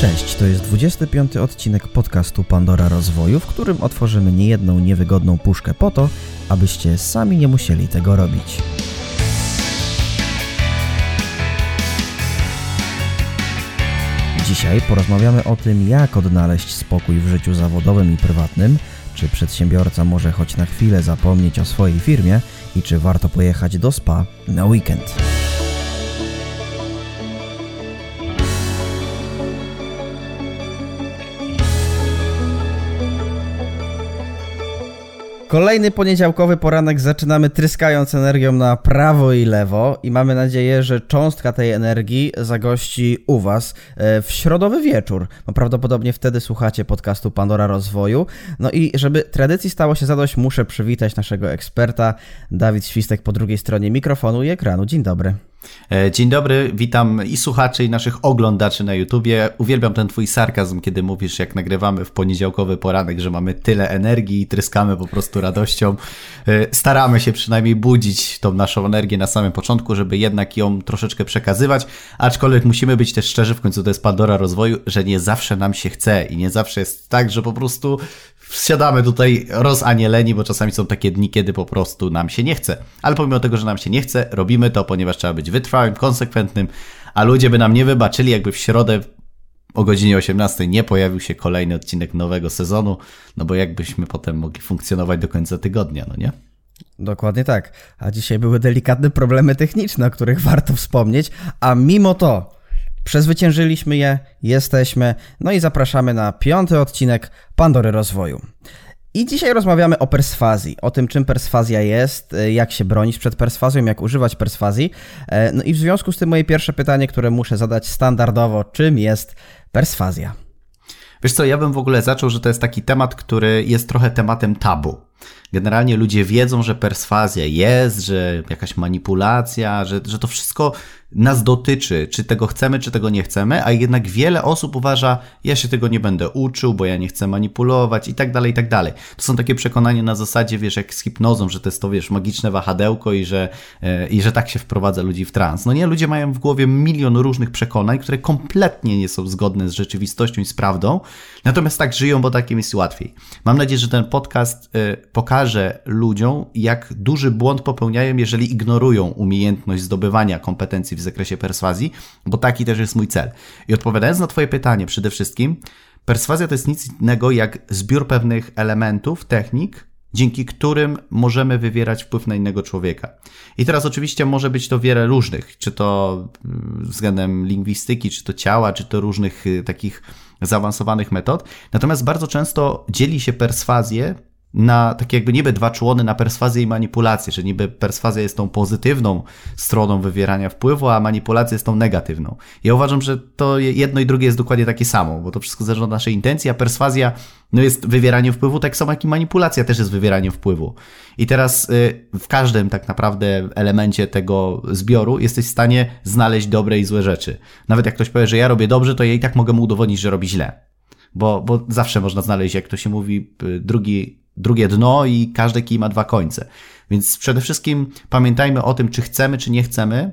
Cześć, to jest 25 odcinek podcastu Pandora Rozwoju, w którym otworzymy niejedną niewygodną puszkę po to, abyście sami nie musieli tego robić. Dzisiaj porozmawiamy o tym, jak odnaleźć spokój w życiu zawodowym i prywatnym, czy przedsiębiorca może choć na chwilę zapomnieć o swojej firmie i czy warto pojechać do spa na weekend. Kolejny poniedziałkowy poranek zaczynamy tryskając energią na prawo i lewo i mamy nadzieję, że cząstka tej energii zagości u Was e, w środowy wieczór. No prawdopodobnie wtedy słuchacie podcastu Pandora Rozwoju. No i żeby tradycji stało się zadość, muszę przywitać naszego eksperta, Dawid Świstek po drugiej stronie mikrofonu i ekranu. Dzień dobry. E, dzień dobry, witam i słuchaczy, i naszych oglądaczy na YouTubie. Uwielbiam ten twój sarkazm, kiedy mówisz, jak nagrywamy w poniedziałkowy poranek, że mamy tyle energii i tryskamy po prostu radością. E, staramy się przynajmniej budzić tą naszą energię na samym początku, żeby jednak ją troszeczkę przekazywać, aczkolwiek musimy być też szczerzy, w końcu to jest Pandora rozwoju, że nie zawsze nam się chce i nie zawsze jest tak, że po prostu wsiadamy tutaj rozanieleni, bo czasami są takie dni, kiedy po prostu nam się nie chce. Ale pomimo tego, że nam się nie chce, robimy to, ponieważ trzeba być wytrwałym, konsekwentnym, a ludzie by nam nie wybaczyli, jakby w środę o godzinie 18 nie pojawił się kolejny odcinek nowego sezonu, no bo jakbyśmy potem mogli funkcjonować do końca tygodnia, no nie? Dokładnie tak. A dzisiaj były delikatne problemy techniczne, o których warto wspomnieć, a mimo to Przezwyciężyliśmy je, jesteśmy, no i zapraszamy na piąty odcinek Pandory Rozwoju. I dzisiaj rozmawiamy o perswazji, o tym, czym perswazja jest, e, jak się bronić przed perswazją, jak używać perswazji. E, no i w związku z tym moje pierwsze pytanie, które muszę zadać standardowo, czym jest perswazja? Wiesz co, ja bym w ogóle zaczął, że to jest taki temat, który jest trochę tematem tabu. Generalnie ludzie wiedzą, że perswazja jest, że jakaś manipulacja, że, że to wszystko nas dotyczy, czy tego chcemy, czy tego nie chcemy, a jednak wiele osób uważa, ja się tego nie będę uczył, bo ja nie chcę manipulować i tak dalej, i tak dalej. To są takie przekonania na zasadzie, wiesz, jak z hipnozą, że to jest to, wiesz, magiczne wahadełko i że, yy, i że tak się wprowadza ludzi w trans. No nie, ludzie mają w głowie milion różnych przekonań, które kompletnie nie są zgodne z rzeczywistością i z prawdą, natomiast tak żyją, bo takim jest łatwiej. Mam nadzieję, że ten podcast yy, pokaże ludziom, jak duży błąd popełniają, jeżeli ignorują umiejętność zdobywania kompetencji w zakresie perswazji, bo taki też jest mój cel. I odpowiadając na Twoje pytanie, przede wszystkim, perswazja to jest nic innego jak zbiór pewnych elementów, technik, dzięki którym możemy wywierać wpływ na innego człowieka. I teraz oczywiście może być to wiele różnych, czy to mm, względem lingwistyki, czy to ciała, czy to różnych y, takich zaawansowanych metod. Natomiast bardzo często dzieli się perswazję na takie jakby niby dwa człony na perswazję i manipulację, że niby perswazja jest tą pozytywną stroną wywierania wpływu, a manipulacja jest tą negatywną. Ja uważam, że to jedno i drugie jest dokładnie takie samo, bo to wszystko zależy od naszej intencji, a perswazja no jest wywieranie wpływu, tak samo jak i manipulacja też jest wywieraniem wpływu. I teraz y, w każdym tak naprawdę elemencie tego zbioru jesteś w stanie znaleźć dobre i złe rzeczy. Nawet jak ktoś powie, że ja robię dobrze, to ja i tak mogę mu udowodnić, że robi źle. Bo, bo zawsze można znaleźć, jak to się mówi, y, drugi drugie dno i każdy kij ma dwa końce. Więc przede wszystkim pamiętajmy o tym, czy chcemy, czy nie chcemy.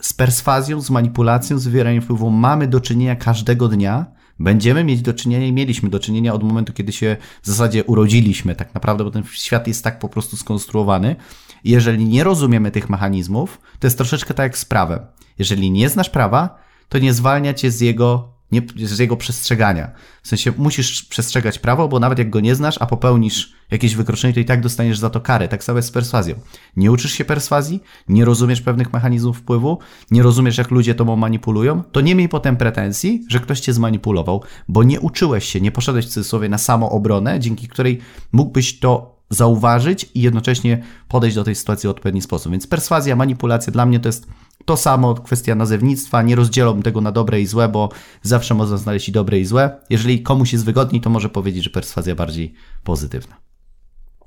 Z perswazją, z manipulacją, z wywieraniem wpływu mamy do czynienia każdego dnia. Będziemy mieć do czynienia i mieliśmy do czynienia od momentu, kiedy się w zasadzie urodziliśmy, tak naprawdę, bo ten świat jest tak po prostu skonstruowany. Jeżeli nie rozumiemy tych mechanizmów, to jest troszeczkę tak jak z prawem. Jeżeli nie znasz prawa, to nie zwalnia cię z jego nie, z jego przestrzegania. W sensie musisz przestrzegać prawo, bo nawet jak go nie znasz, a popełnisz jakieś wykroczenie, to i tak dostaniesz za to karę. Tak samo jest z perswazją. Nie uczysz się perswazji, nie rozumiesz pewnych mechanizmów wpływu, nie rozumiesz, jak ludzie tobą manipulują, to nie miej potem pretensji, że ktoś cię zmanipulował, bo nie uczyłeś się, nie poszedłeś w cudzysłowie na samoobronę, dzięki której mógłbyś to zauważyć i jednocześnie podejść do tej sytuacji w odpowiedni sposób. Więc perswazja, manipulacja dla mnie to jest to samo, kwestia nazewnictwa, nie rozdzielą tego na dobre i złe, bo zawsze można znaleźć i dobre i złe. Jeżeli komuś jest wygodniej, to może powiedzieć, że perswazja bardziej pozytywna.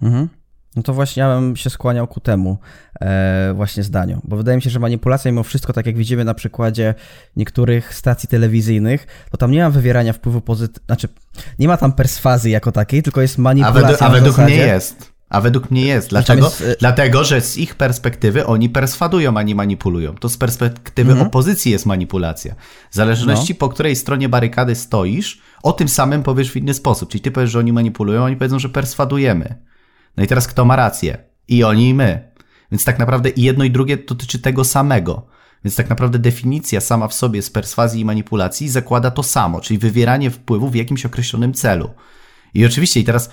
Mhm. No to właśnie ja bym się skłaniał ku temu e, właśnie zdaniu, bo wydaje mi się, że manipulacja mimo wszystko, tak jak widzimy na przykładzie niektórych stacji telewizyjnych, to tam nie ma wywierania wpływu pozytywnego, znaczy nie ma tam perswazji jako takiej, tylko jest manipulacja A, według, a według mnie jest. A według mnie jest. Dlaczego? Jest... Dlatego, że z ich perspektywy oni perswadują, a nie manipulują. To z perspektywy mhm. opozycji jest manipulacja. W zależności no. po której stronie barykady stoisz, o tym samym powiesz w inny sposób. Czyli ty powiesz, że oni manipulują, oni powiedzą, że perswadujemy. No i teraz kto ma rację? I oni, i my. Więc tak naprawdę i jedno i drugie dotyczy tego samego. Więc tak naprawdę definicja sama w sobie z perswazji i manipulacji zakłada to samo, czyli wywieranie wpływu w jakimś określonym celu. I oczywiście, i teraz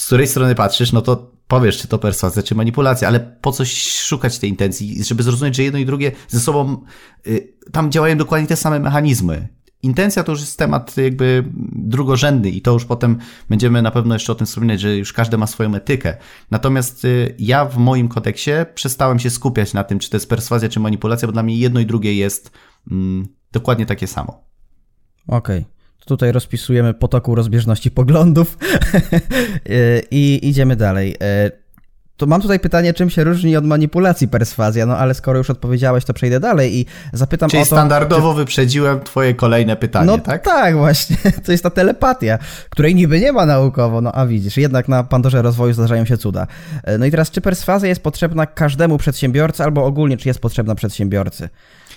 z której strony patrzysz, no to powiesz, czy to perswazja, czy manipulacja, ale po coś szukać tej intencji, żeby zrozumieć, że jedno i drugie ze sobą, y, tam działają dokładnie te same mechanizmy. Intencja to już jest temat jakby drugorzędny i to już potem będziemy na pewno jeszcze o tym wspominać, że już każdy ma swoją etykę. Natomiast y, ja w moim kodeksie przestałem się skupiać na tym, czy to jest perswazja, czy manipulacja, bo dla mnie jedno i drugie jest mm, dokładnie takie samo. Okej. Okay. Tutaj rozpisujemy potoku rozbieżności poglądów i idziemy dalej. Y, to mam tutaj pytanie, czym się różni od manipulacji perswazja, no ale skoro już odpowiedziałeś, to przejdę dalej i zapytam Czyli o to... standardowo czy... wyprzedziłem twoje kolejne pytanie, no, tak? tak, właśnie. To jest ta telepatia, której niby nie ma naukowo, no a widzisz, jednak na Pandorze rozwoju zdarzają się cuda. No i teraz, czy perswazja jest potrzebna każdemu przedsiębiorcy, albo ogólnie, czy jest potrzebna przedsiębiorcy?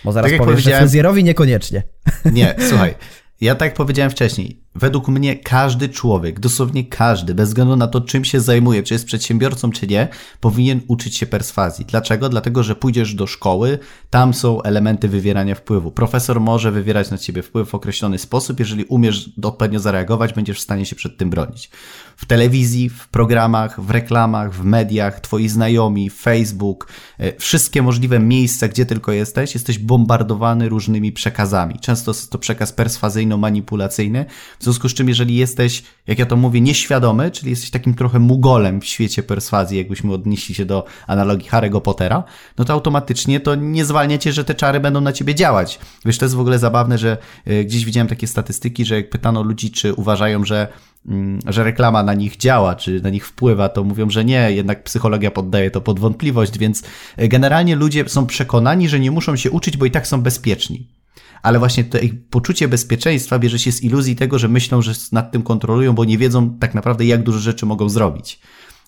Bo zaraz tak powiesz, że fryzjerowi niekoniecznie. Nie, słuchaj, ja tak powiedziałem wcześniej, według mnie każdy człowiek, dosłownie każdy, bez względu na to, czym się zajmuje, czy jest przedsiębiorcą, czy nie, powinien uczyć się perswazji. Dlaczego? Dlatego, że pójdziesz do szkoły, tam są elementy wywierania wpływu. Profesor może wywierać na ciebie wpływ w określony sposób, jeżeli umiesz odpowiednio zareagować, będziesz w stanie się przed tym bronić. W telewizji, w programach, w reklamach, w mediach, twoi znajomi, Facebook, e, wszystkie możliwe miejsca, gdzie tylko jesteś, jesteś bombardowany różnymi przekazami. Często jest to przekaz perswazyjno-manipulacyjny, w związku z czym, jeżeli jesteś, jak ja to mówię, nieświadomy, czyli jesteś takim trochę mugolem w świecie perswazji, jakbyśmy odnieśli się do analogii Harry'ego Pottera, no to automatycznie to nie zwalnia cię, że te czary będą na ciebie działać. Wiesz, to jest w ogóle zabawne, że e, gdzieś widziałem takie statystyki, że jak pytano ludzi, czy uważają, że mm, że reklama na nich działa, czy na nich wpływa, to mówią, że nie, jednak psychologia poddaje to pod wątpliwość, więc e, generalnie ludzie są przekonani, że nie muszą się uczyć, bo i tak są bezpieczni ale właśnie to ich poczucie bezpieczeństwa bierze się z iluzji tego, że myślą, że nad tym kontrolują, bo nie wiedzą tak naprawdę, jak dużo rzeczy mogą zrobić.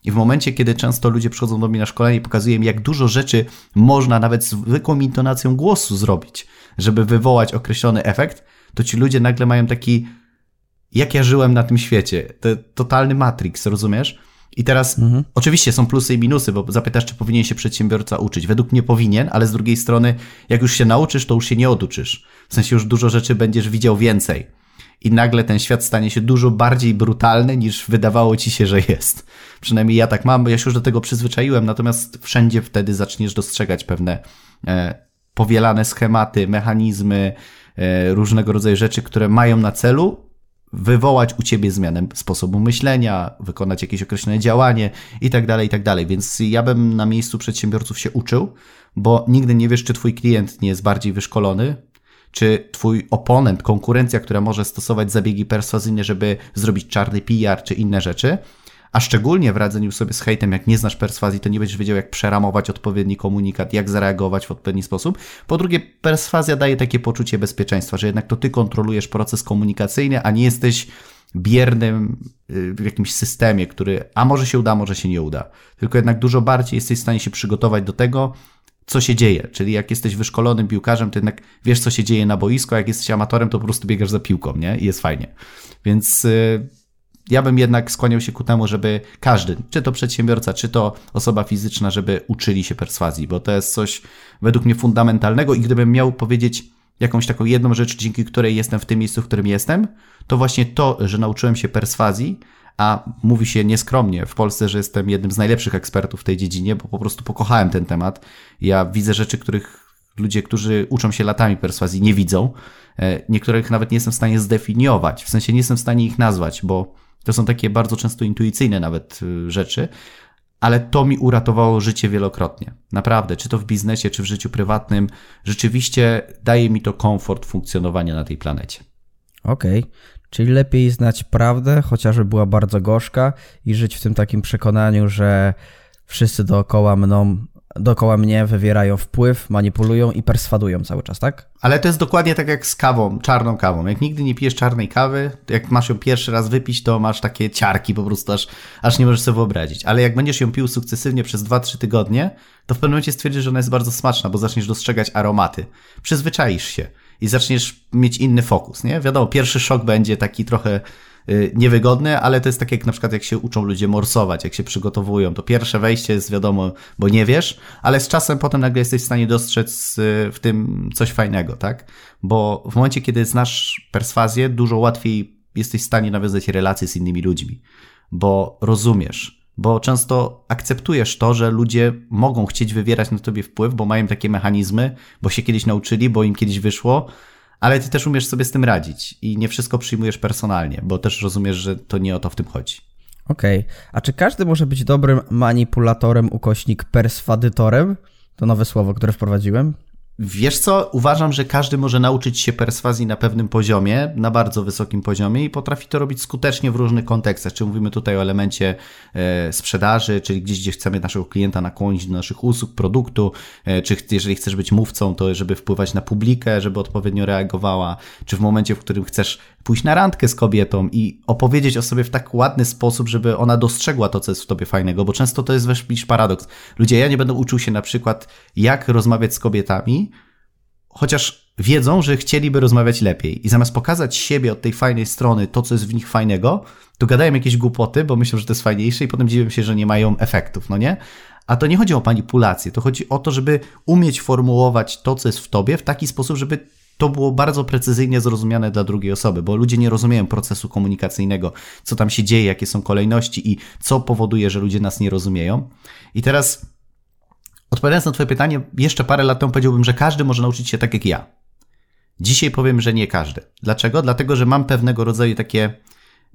I w momencie, kiedy często ludzie przychodzą do mnie na szkolenie i pokazuję im, jak dużo rzeczy można nawet zwykłą intonacją głosu zrobić, żeby wywołać określony efekt, to ci ludzie nagle mają taki, jak ja żyłem na tym świecie. To totalny Matrix, rozumiesz? I teraz mhm. oczywiście są plusy i minusy, bo zapytasz, czy powinien się przedsiębiorca uczyć. Według mnie powinien, ale z drugiej strony, jak już się nauczysz, to już się nie oduczysz. W sensie już dużo rzeczy będziesz widział więcej. I nagle ten świat stanie się dużo bardziej brutalny, niż wydawało ci się, że jest. Przynajmniej ja tak mam, bo ja się już do tego przyzwyczaiłem, natomiast wszędzie wtedy zaczniesz dostrzegać pewne e, powielane schematy, mechanizmy, e, różnego rodzaju rzeczy, które mają na celu wywołać u ciebie zmianę sposobu myślenia, wykonać jakieś określone działanie i tak dalej, i tak. Więc ja bym na miejscu przedsiębiorców się uczył, bo nigdy nie wiesz, czy twój klient nie jest bardziej wyszkolony, czy twój oponent, konkurencja, która może stosować zabiegi perswazyjne, żeby zrobić czarny PR czy inne rzeczy, a szczególnie w radzeniu sobie z hejtem, jak nie znasz perswazji, to nie będziesz wiedział, jak przeramować odpowiedni komunikat, jak zareagować w odpowiedni sposób. Po drugie, perswazja daje takie poczucie bezpieczeństwa, że jednak to ty kontrolujesz proces komunikacyjny, a nie jesteś biernym y, w jakimś systemie, który a może się uda, może się nie uda. Tylko jednak dużo bardziej jesteś w stanie się przygotować do tego, co się dzieje. Czyli jak jesteś wyszkolonym piłkarzem, to jednak wiesz, co się dzieje na boisku, a jak jesteś amatorem, to po prostu biegasz za piłką, nie? I jest fajnie. Więc y, ja bym jednak skłaniał się ku temu, żeby każdy, czy to przedsiębiorca, czy to osoba fizyczna, żeby uczyli się perswazji, bo to jest coś według mnie fundamentalnego i gdybym miał powiedzieć jakąś taką jedną rzecz, dzięki której jestem w tym miejscu, w którym jestem, to właśnie to, że nauczyłem się perswazji, a mówi się nieskromnie w Polsce, że jestem jednym z najlepszych ekspertów w tej dziedzinie, bo po prostu pokochałem ten temat. Ja widzę rzeczy, których ludzie, którzy uczą się latami perswazji, nie widzą. E, niektórych nawet nie jestem w stanie zdefiniować, w sensie nie jestem w stanie ich nazwać, bo to są takie bardzo często intuicyjne nawet y, rzeczy, ale to mi uratowało życie wielokrotnie. Naprawdę, czy to w biznesie, czy w życiu prywatnym, rzeczywiście daje mi to komfort funkcjonowania na tej planecie. Okej, okay. czyli lepiej znać prawdę, chociażby była bardzo gorzka, i żyć w tym takim przekonaniu, że wszyscy dookoła mną dookoła mnie wywierają wpływ, manipulują i perswadują cały czas, tak? Ale to jest dokładnie tak jak z kawą, czarną kawą. Jak nigdy nie pijesz czarnej kawy, jak masz ją pierwszy raz wypić, to masz takie ciarki po prostu, aż, aż nie możesz sobie wyobrazić. Ale jak będziesz ją pił sukcesywnie przez 2-3 tygodnie, to w pewnym momencie stwierdzisz, że ona jest bardzo smaczna, bo zaczniesz dostrzegać aromaty. Przyzwyczaisz się i zaczniesz mieć inny fokus, nie? Wiadomo, pierwszy szok będzie taki trochę niewygodne, ale to jest tak jak na przykład jak się uczą ludzie morsować, jak się przygotowują. To pierwsze wejście jest wiadomo, bo nie wiesz, ale z czasem potem nagle jesteś w stanie dostrzec y, w tym coś fajnego, tak? Bo w momencie, kiedy znasz perswazję, dużo łatwiej jesteś w stanie nawiązać relacje z innymi ludźmi, bo rozumiesz, bo często akceptujesz to, że ludzie mogą chcieć wywierać na tobie wpływ, bo mają takie mechanizmy, bo się kiedyś nauczyli, bo im kiedyś wyszło, ale ty też umiesz sobie z tym radzić i nie wszystko przyjmujesz personalnie, bo też rozumiesz, że to nie o to w tym chodzi. Okej, okay. a czy każdy może być dobrym manipulatorem, ukośnik perswadytorem? To nowe słowo, które wprowadziłem. Wiesz co, uważam, że każdy może nauczyć się perswazji na pewnym poziomie, na bardzo wysokim poziomie i potrafi to robić skutecznie w różnych kontekstach. Czy mówimy tutaj o elemencie e, sprzedaży, czyli gdzieś, gdzie chcemy naszego klienta nakłonić do naszych usług, produktu, e, czy jeżeli chcesz być mówcą, to żeby wpływać na publikę, żeby odpowiednio reagowała, czy w momencie, w którym chcesz pójść na randkę z kobietą i opowiedzieć o sobie w tak ładny sposób, żeby ona dostrzegła to, co jest w tobie fajnego, bo często to jest wiesz, paradoks. Ludzie, ja nie będę uczył się na przykład, jak rozmawiać z kobietami, chociaż wiedzą, że chcieliby rozmawiać lepiej. I zamiast pokazać siebie od tej fajnej strony, to co jest w nich fajnego, to gadają jakieś głupoty, bo myślą, że to jest fajniejsze i potem dziwią się, że nie mają efektów, no nie? A to nie chodzi o manipulację, to chodzi o to, żeby umieć formułować to, co jest w tobie w taki sposób, żeby to było bardzo precyzyjnie zrozumiane dla drugiej osoby, bo ludzie nie rozumieją procesu komunikacyjnego, co tam się dzieje, jakie są kolejności i co powoduje, że ludzie nas nie rozumieją. I teraz Odpowiadając na Twoje pytanie, jeszcze parę lat temu powiedziałbym, że każdy może nauczyć się tak jak ja. Dzisiaj powiem, że nie każdy. Dlaczego? Dlatego, że mam pewnego rodzaju takie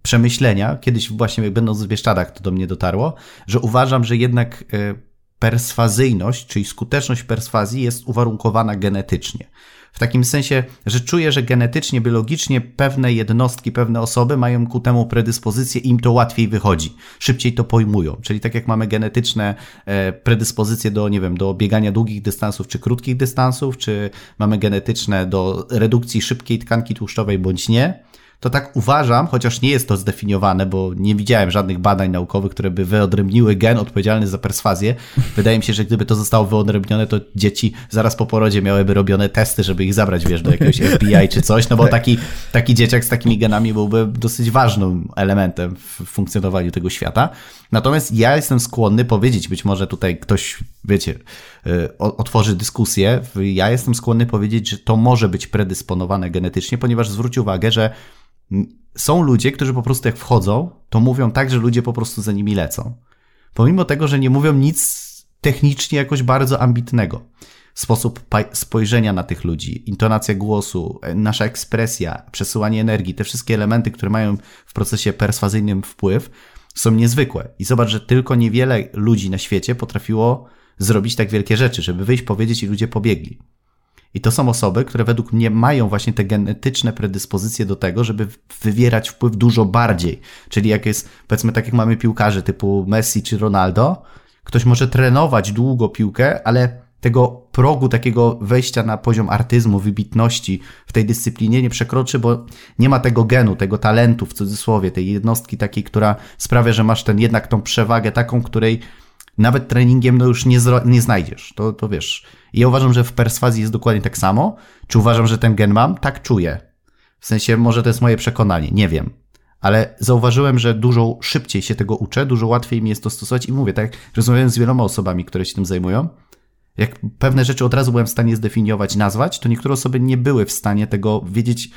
przemyślenia, kiedyś właśnie będąc w Bieszczadach to do mnie dotarło, że uważam, że jednak e, perswazyjność, czyli skuteczność perswazji jest uwarunkowana genetycznie. W takim sensie, że czuję, że genetycznie, biologicznie pewne jednostki, pewne osoby mają ku temu predyspozycję i im to łatwiej wychodzi. Szybciej to pojmują. Czyli tak jak mamy genetyczne e, predyspozycje do, nie wiem, do biegania długich dystansów czy krótkich dystansów, czy mamy genetyczne do redukcji szybkiej tkanki tłuszczowej bądź nie, to tak uważam, chociaż nie jest to zdefiniowane, bo nie widziałem żadnych badań naukowych, które by wyodrębniły gen odpowiedzialny za perswazję. Wydaje mi się, że gdyby to zostało wyodrębnione, to dzieci zaraz po porodzie miałyby robione testy, żeby ich zabrać, wiesz, do jakiegoś FBI czy coś, no bo taki, taki dzieciak z takimi genami byłby dosyć ważnym elementem w funkcjonowaniu tego świata. Natomiast ja jestem skłonny powiedzieć, być może tutaj ktoś, wiecie, y, otworzy dyskusję, ja jestem skłonny powiedzieć, że to może być predysponowane genetycznie, ponieważ zwróć uwagę, że są ludzie, którzy po prostu jak wchodzą, to mówią tak, że ludzie po prostu za nimi lecą. Pomimo tego, że nie mówią nic technicznie jakoś bardzo ambitnego. Sposób spojrzenia na tych ludzi, intonacja głosu, nasza ekspresja, przesyłanie energii, te wszystkie elementy, które mają w procesie perswazyjnym wpływ, są niezwykłe. I zobacz, że tylko niewiele ludzi na świecie potrafiło zrobić tak wielkie rzeczy, żeby wyjść, powiedzieć i ludzie pobiegli. I to są osoby, które według mnie mają właśnie te genetyczne predyspozycje do tego, żeby wywierać wpływ dużo bardziej. Czyli jak jest, powiedzmy, tak jak mamy piłkarzy typu Messi czy Ronaldo, ktoś może trenować długo piłkę, ale tego progu takiego wejścia na poziom artyzmu, wybitności w tej dyscyplinie nie przekroczy, bo nie ma tego genu, tego talentu w cudzysłowie, tej jednostki takiej, która sprawia, że masz ten jednak tą przewagę taką, której nawet treningiem no już nie, nie znajdziesz. To, to wiesz. I ja uważam, że w perswazji jest dokładnie tak samo. Czy uważam, że ten gen mam? Tak czuję. W sensie, może to jest moje przekonanie, nie wiem. Ale zauważyłem, że dużo szybciej się tego uczę, dużo łatwiej mi jest to stosować i mówię, tak, rozmawiałem z wieloma osobami, które się tym zajmują. Jak pewne rzeczy od razu byłem w stanie zdefiniować, nazwać, to niektóre osoby nie były w stanie tego wiedzieć,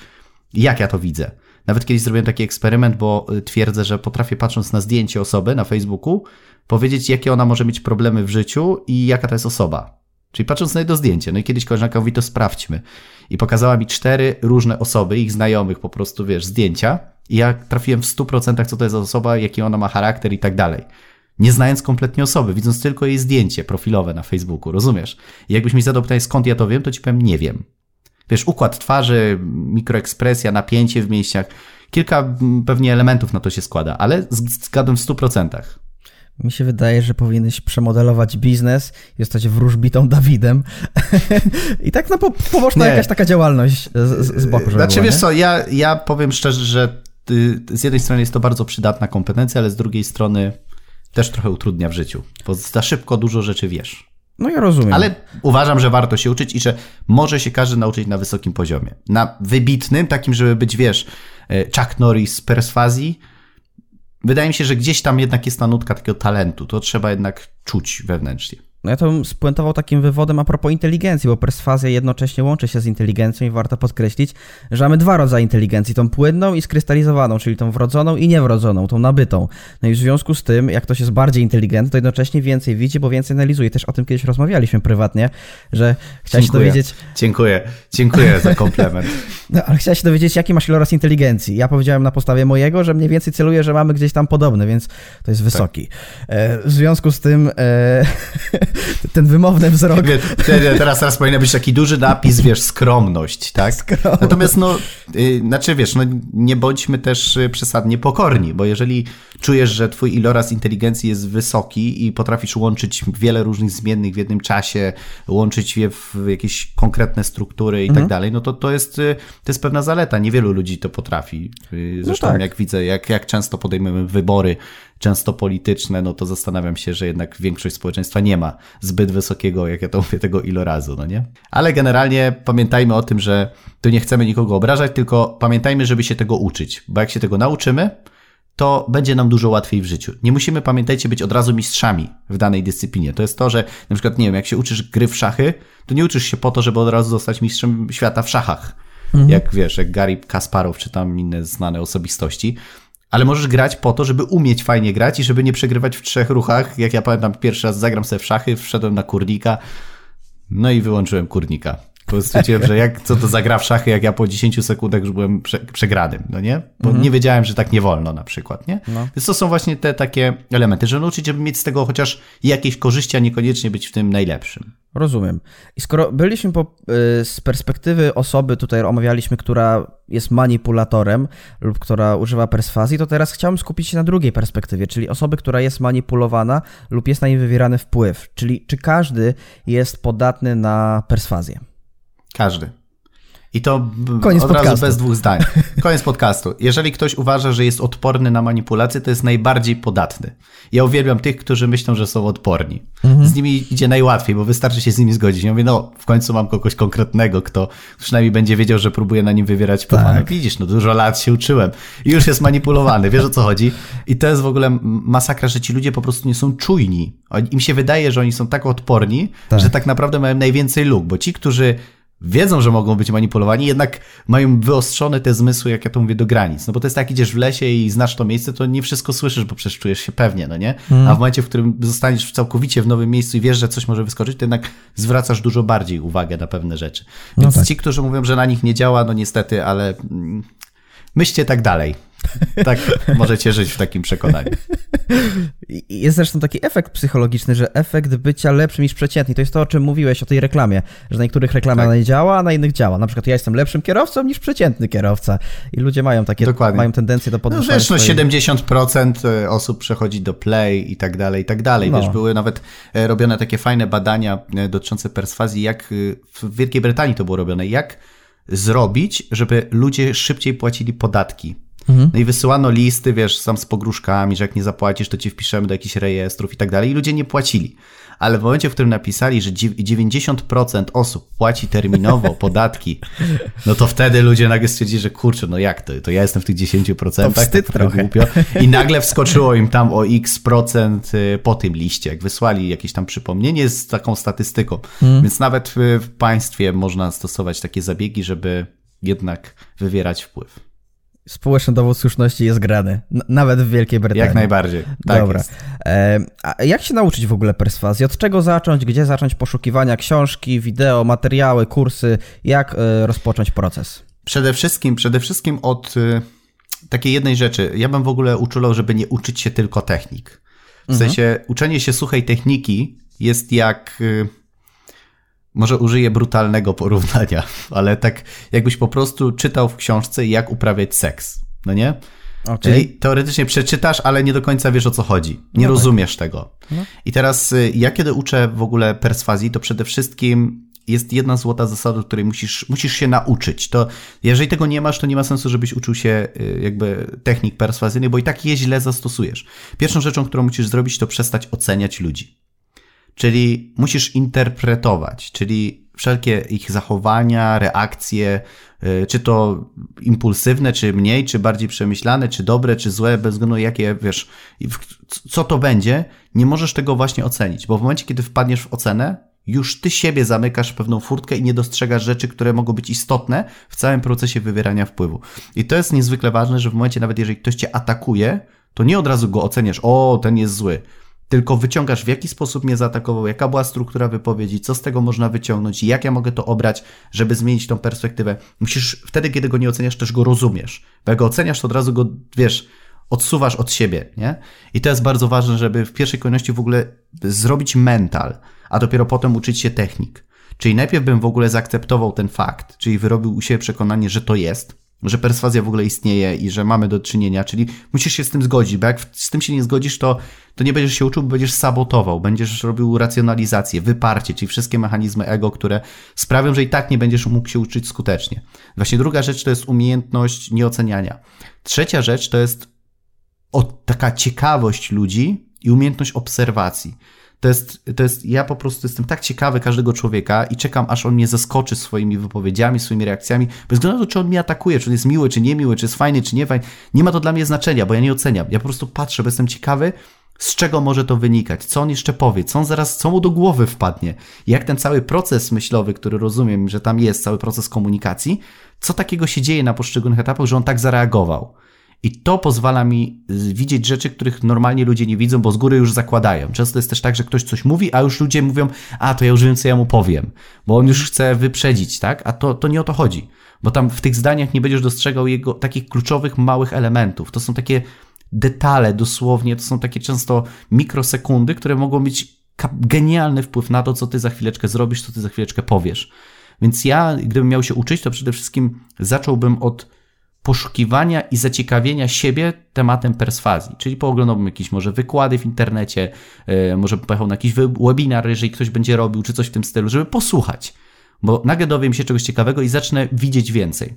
jak ja to widzę. Nawet kiedyś zrobiłem taki eksperyment, bo y, twierdzę, że potrafię patrząc na zdjęcie osoby na Facebooku, powiedzieć, jakie ona może mieć problemy w życiu i jaka to jest osoba. Czyli patrząc na jedno zdjęcie. No i kiedyś koleżanka mówi, to sprawdźmy. I pokazała mi cztery różne osoby, ich znajomych po prostu, wiesz, zdjęcia. I ja trafiłem w 100% co to jest za osoba, jaki ona ma charakter i tak dalej. Nie znając kompletnie osoby, widząc tylko jej zdjęcie profilowe na Facebooku, rozumiesz? I jakbyś mi zadał pytanie, skąd ja to wiem, to ci powiem, nie wiem. Wiesz, układ twarzy, mikroekspresja, napięcie w mięśniach, kilka pewnie elementów na to się składa, ale zgadłem w 100%. Mi się wydaje, że powinieneś przemodelować biznes i zostać wróżbitą Dawidem. I tak no, po, poboczna Nie. jakaś taka działalność z, z boku, Znaczy była, wiesz nie? co, ja, ja powiem szczerze, że y, z jednej strony jest to bardzo przydatna kompetencja, ale z drugiej strony też trochę utrudnia w życiu, bo za szybko dużo rzeczy wiesz. No ja rozumiem. Ale uważam, że warto się uczyć i że może się każdy nauczyć na wysokim poziomie. Na wybitnym, takim, żeby być, wiesz, e, Chuck Norris z perswazji, wydaje mi się, że gdzieś tam jednak jest ta nutka takiego talentu. To trzeba jednak czuć wewnętrznie. No ja to bym spuentował takim wywodem a propos inteligencji, bo perswazja jednocześnie łączy się z inteligencją i warto podkreślić, że mamy dwa rodzaje inteligencji, tą płynną i skrystalizowaną, czyli tą wrodzoną i niewrodzoną, tą nabytą. No i w związku z tym, jak ktoś jest bardziej inteligentny, to jednocześnie więcej widzi, bo więcej analizuje. Też o tym kiedyś rozmawialiśmy prywatnie, że chciałeś się dowiedzieć, Dziękuję, dziękuję za komplement. no, ale chciałeś się dowiedzieć, jaki masz iloraz inteligencji. Ja powiedziałem na podstawie mojego, że mniej więcej celuję, że mamy gdzieś tam podobny, więc to jest wysoki. E, w związku z tym e, ten wymowny wzrok Wie, te- teraz, teraz powinien być taki duży napis, wiesz, skromność, tak? Skromność. Natomiast no, y, znaczy wiesz, no nie bądźmy też y, przesadnie pokorni, bo jeżeli czujesz, że twój iloraz inteligencji jest wysoki i potrafisz łączyć wiele różnych zmiennych w jednym czasie, łączyć je w jakieś konkretne struktury i tak dalej, no to to jest, y, to jest pewna zaleta. Niewielu ludzi to potrafi. Y, Zresztą tak. jak widzę, jak, jak często podejmujemy wybory, często polityczne, no to zastanawiam się, że jednak większość społeczeństwa nie ma zbyt wysokiego, jak ja to mówię, tego ilorazu, no nie? Ale generalnie pamiętajmy o tym, że tu nie chcemy nikogo obrażać, tylko pamiętajmy, żeby się tego uczyć, bo jak się tego nauczymy, to będzie nam dużo łatwiej w życiu. Nie musimy, pamiętajcie, być od razu mistrzami w danej dyscyplinie. To jest to, że na przykład, nie wiem, jak się uczysz gry w szachy, to nie uczysz się po to, żeby od razu zostać mistrzem świata w szachach. Jak wiesz, jak Gary Kasparow, czy tam inne znane osobistości. Ale możesz grać po to, żeby umieć fajnie grać i żeby nie przegrywać w trzech ruchach. Jak ja pamiętam, pierwszy raz zagram sobie w szachy, wszedłem na kurnika, no i wyłączyłem kurnika. Bo stwierdziłem, że jak, co to za gra w szachy, jak ja po 10 sekundach już byłem prze, przegranym, no nie? Bo nie wiedziałem, że tak nie wolno na przykład, nie? No. Więc to są właśnie te takie elementy, że nauczyć, żeby mieć z tego chociaż jakieś korzyści, a niekoniecznie być w tym najlepszym. Rozumiem. I skoro byliśmy po, y, z perspektywy osoby, tutaj omawialiśmy, która jest manipulatorem lub która używa perswazji, to teraz chciałbym skupić się na drugiej perspektywie, czyli osoby, która jest manipulowana lub jest na niej wywierany wpływ. Czyli czy każdy jest podatny na perswazję? Każdy. I to Koniec od razu podcastu. bez dwóch zdań. Koniec podcastu. Jeżeli ktoś uważa, że jest odporny na manipulację, to jest najbardziej podatny. Ja uwielbiam tych, którzy myślą, że są odporni. Mhm. Z nimi idzie najłatwiej, bo wystarczy się z nimi zgodzić. Ja mówię, no w końcu mam kogoś konkretnego, kto przynajmniej będzie wiedział, że próbuje na nim wywierać wpływ. Tak. No widzisz, no dużo lat się uczyłem i już jest manipulowany. Wiesz o co chodzi? I to jest w ogóle masakra, że ci ludzie po prostu nie są czujni. Im się wydaje, że oni są tak odporni, Tak. że tak naprawdę mają najwięcej luk, bo ci, którzy wiedzą, że mogą być manipulowani, jednak mają wyostrzone te zmysły, jak ja to mówię, do granic. No bo to jest tak, idziesz w lesie i znasz to miejsce, to nie wszystko słyszysz, bo przecież czujesz się pewnie, no nie? A w momencie, w którym zostaniesz całkowicie w nowym miejscu i wiesz, że coś może wyskoczyć, to jednak zwracasz dużo bardziej uwagę na pewne rzeczy. Więc tak. ci, którzy mówią, że na nich nie działa, no niestety, ale mm, myślcie tak dalej. Tak możecie żyć w takim przekonaniu. Jest zresztą taki efekt psychologiczny, że efekt bycia lepszym niż przeciętni. To jest to, o czym mówiłeś, o tej reklamie, że na niektórych reklama Tak. nie działa, a na innych działa. Na przykład ja jestem lepszym kierowcą niż przeciętny kierowca. I ludzie mają takie, Dokładnie. mają tendencję do No podwyższania wiesz, no swojej- 70% osób przechodzi do play i tak dalej, i tak dalej. No. Wiesz, były nawet e, robione takie fajne badania e, dotyczące perswazji, jak w Wielkiej Brytanii to było robione, jak zrobić, żeby ludzie szybciej płacili podatki. No i wysyłano listy, wiesz, sam z pogróżkami, że jak nie zapłacisz, to ci wpiszemy do jakichś rejestrów i tak dalej. I ludzie nie płacili. Ale w momencie, w którym napisali, że dziew- 90% osób płaci terminowo podatki, no to wtedy ludzie nagle stwierdzili, że kurczę, no jak to? To ja jestem w tych 10%, To wstyd trochę trochę. głupio. I nagle wskoczyło im tam o x procent y, po tym liście, jak wysłali jakieś tam przypomnienie z taką statystyką. Więc nawet w państwie można stosować takie zabiegi, żeby jednak wywierać wpływ. Społeczny dowód słuszności jest grany. Nawet w Wielkiej Brytanii. Jak najbardziej. Tak Dobra. E, a jak się nauczyć w ogóle perswazji? Od czego zacząć? Gdzie zacząć poszukiwania książki, wideo, materiały, kursy? Jak e, rozpocząć proces? Przede wszystkim, przede wszystkim od y, takiej jednej rzeczy. Ja bym w ogóle uczulał, żeby nie uczyć się tylko technik. W sensie uczenie się suchej techniki jest jak. Może użyję brutalnego porównania, ale tak jakbyś po prostu czytał w książce, jak uprawiać seks. No nie? Okay. Czyli teoretycznie przeczytasz, ale nie do końca wiesz o co chodzi. Nie no tak. rozumiesz tak. tego. No. I teraz y, ja kiedy uczę w ogóle perswazji, to przede wszystkim jest jedna złota zasada, której musisz, musisz się nauczyć. To jeżeli tego nie masz, to nie ma sensu, żebyś uczył się y, jakby technik perswazyjnych, bo i tak je źle zastosujesz. Pierwszą rzeczą, którą musisz zrobić, to przestać oceniać ludzi. Czyli musisz interpretować, czyli wszelkie ich zachowania, reakcje, y, czy to impulsywne, czy mniej, czy bardziej przemyślane, czy dobre, czy złe, bez względu jakie, wiesz, co to będzie, nie możesz tego właśnie ocenić, bo w momencie, kiedy wpadniesz w ocenę, już ty siebie zamykasz pewną furtkę i nie dostrzegasz rzeczy, które mogą być istotne w całym procesie wywierania wpływu. I to jest niezwykle ważne, że w momencie nawet jeżeli ktoś cię atakuje, to nie od razu go oceniasz, o, ten jest zły, tylko wyciągasz w jaki sposób mnie zaatakował, jaka była struktura wypowiedzi, co z tego można wyciągnąć i jak ja mogę to obrać, żeby zmienić tą perspektywę. Musisz wtedy, kiedy go nie oceniasz, też go rozumiesz. Bo jak go oceniasz, to od razu go, wiesz, odsuwasz od siebie, nie? I to jest bardzo ważne, żeby w pierwszej kolejności w ogóle zrobić mental, a dopiero potem uczyć się technik. Czyli najpierw bym w ogóle zaakceptował ten fakt, czyli wyrobił u siebie przekonanie, że to jest, że perswazja w ogóle istnieje i że mamy do czynienia, czyli musisz się z tym zgodzić, bo jak z tym się nie zgodzisz, to, to nie będziesz się uczył, będziesz sabotował, będziesz robił racjonalizację, wyparcie, czyli wszystkie mechanizmy ego, które sprawią, że i tak nie będziesz mógł się uczyć skutecznie. Właśnie druga rzecz to jest umiejętność nieoceniania. Trzecia rzecz to jest o, taka ciekawość ludzi i umiejętność obserwacji. To jest, to jest, ja po prostu jestem tak ciekawy każdego człowieka i czekam, aż on mnie zaskoczy swoimi wypowiedziami, swoimi reakcjami, bez względu na to, czy on mnie atakuje, czy on jest miły, czy niemiły, czy jest fajny, czy nie fajny. Nie ma to dla mnie znaczenia, bo ja nie oceniam. Ja po prostu patrzę, bo jestem ciekawy, z czego może to wynikać, co on jeszcze powie, co on zaraz, co mu do głowy wpadnie, jak ten cały proces myślowy, który rozumiem, że tam jest, cały proces komunikacji, co takiego się dzieje na poszczególnych etapach, że on tak zareagował. I to pozwala mi widzieć rzeczy, których normalnie ludzie nie widzą, bo z góry już zakładają. Często jest też tak, że ktoś coś mówi, a już ludzie mówią, a to ja już wiem, co ja mu powiem, bo on już chce wyprzedzić, tak? A to, to nie o to chodzi, bo tam w tych zdaniach nie będziesz dostrzegał jego takich kluczowych, małych elementów. To są takie detale dosłownie, to są takie często mikrosekundy, które mogą mieć genialny wpływ na to, co ty za chwileczkę zrobisz, co ty za chwileczkę powiesz. Więc ja, gdybym miał się uczyć, to przede wszystkim zacząłbym od poszukiwania i zaciekawienia siebie tematem perswazji. Czyli pooglądałbym jakieś może wykłady w internecie, yy, może pojechał na jakiś webinar, jeżeli ktoś będzie robił, czy coś w tym stylu, żeby posłuchać. Bo nagle dowiem się czegoś ciekawego i zacznę widzieć więcej.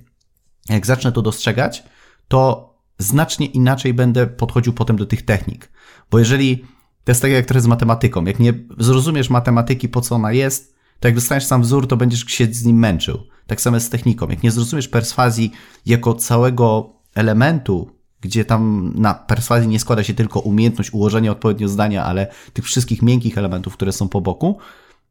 Jak zacznę to dostrzegać, to znacznie inaczej będę podchodził potem do tych technik. Bo jeżeli to jest tak jak trochę z matematyką, jak nie zrozumiesz matematyki, po co ona jest, to jak dostaniesz sam wzór, to będziesz się z nim męczył. Tak samo z techniką. Jak nie zrozumiesz perswazji jako całego elementu, gdzie tam na perswazji nie składa się tylko umiejętność ułożenia odpowiednio zdania, ale tych wszystkich miękkich elementów, które są po boku,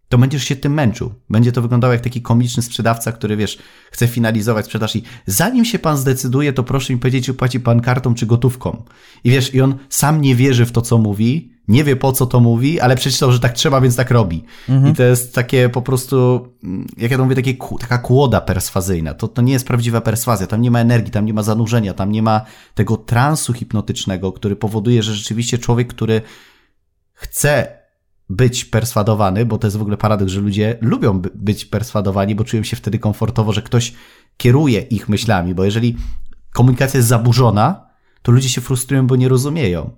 to będziesz się tym męczył. Będzie to wyglądało jak taki komiczny sprzedawca, który wiesz, chce finalizować sprzedaż i zanim się pan zdecyduje, to proszę mi powiedzieć, czy płaci pan kartą czy gotówką. I wiesz, i on sam nie wierzy w to, co mówi, nie wie po co to mówi, ale przeczytał, że tak trzeba, więc tak robi. Mhm. I to jest takie po prostu, jak ja to mówię, takie, taka kłoda perswazyjna. To, to nie jest prawdziwa perswazja. Tam nie ma energii, tam nie ma zanurzenia, tam nie ma tego transu hipnotycznego, który powoduje, że rzeczywiście człowiek, który chce być perswadowany, bo to jest w ogóle paradoks, że ludzie lubią być perswadowani, bo czują się wtedy komfortowo, że ktoś kieruje ich myślami, bo jeżeli komunikacja jest zaburzona, to ludzie się frustrują, bo nie rozumieją.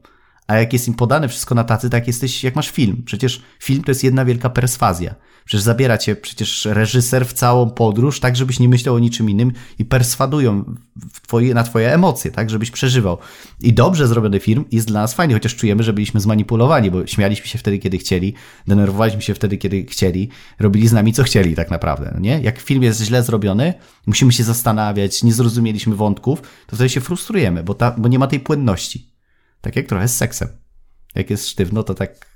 A jak jest im podane wszystko na tacy, tak jesteś, jak masz film. Przecież film to jest jedna wielka perswazja. Przecież zabiera cię przecież reżyser w całą podróż, tak żebyś nie myślał o niczym innym i perswadują twoje, na twoje emocje, tak żebyś przeżywał. I dobrze zrobiony film jest dla nas fajny, chociaż czujemy, że byliśmy zmanipulowani, bo śmialiśmy się wtedy, kiedy chcieli, denerwowaliśmy się wtedy, kiedy chcieli, robili z nami, co chcieli tak naprawdę, no nie? Jak film jest źle zrobiony, musimy się zastanawiać, nie zrozumieliśmy wątków, to wtedy się frustrujemy, bo, ta, bo nie ma tej płynności. Tak jak trochę z seksem. Jak jest sztywno, to tak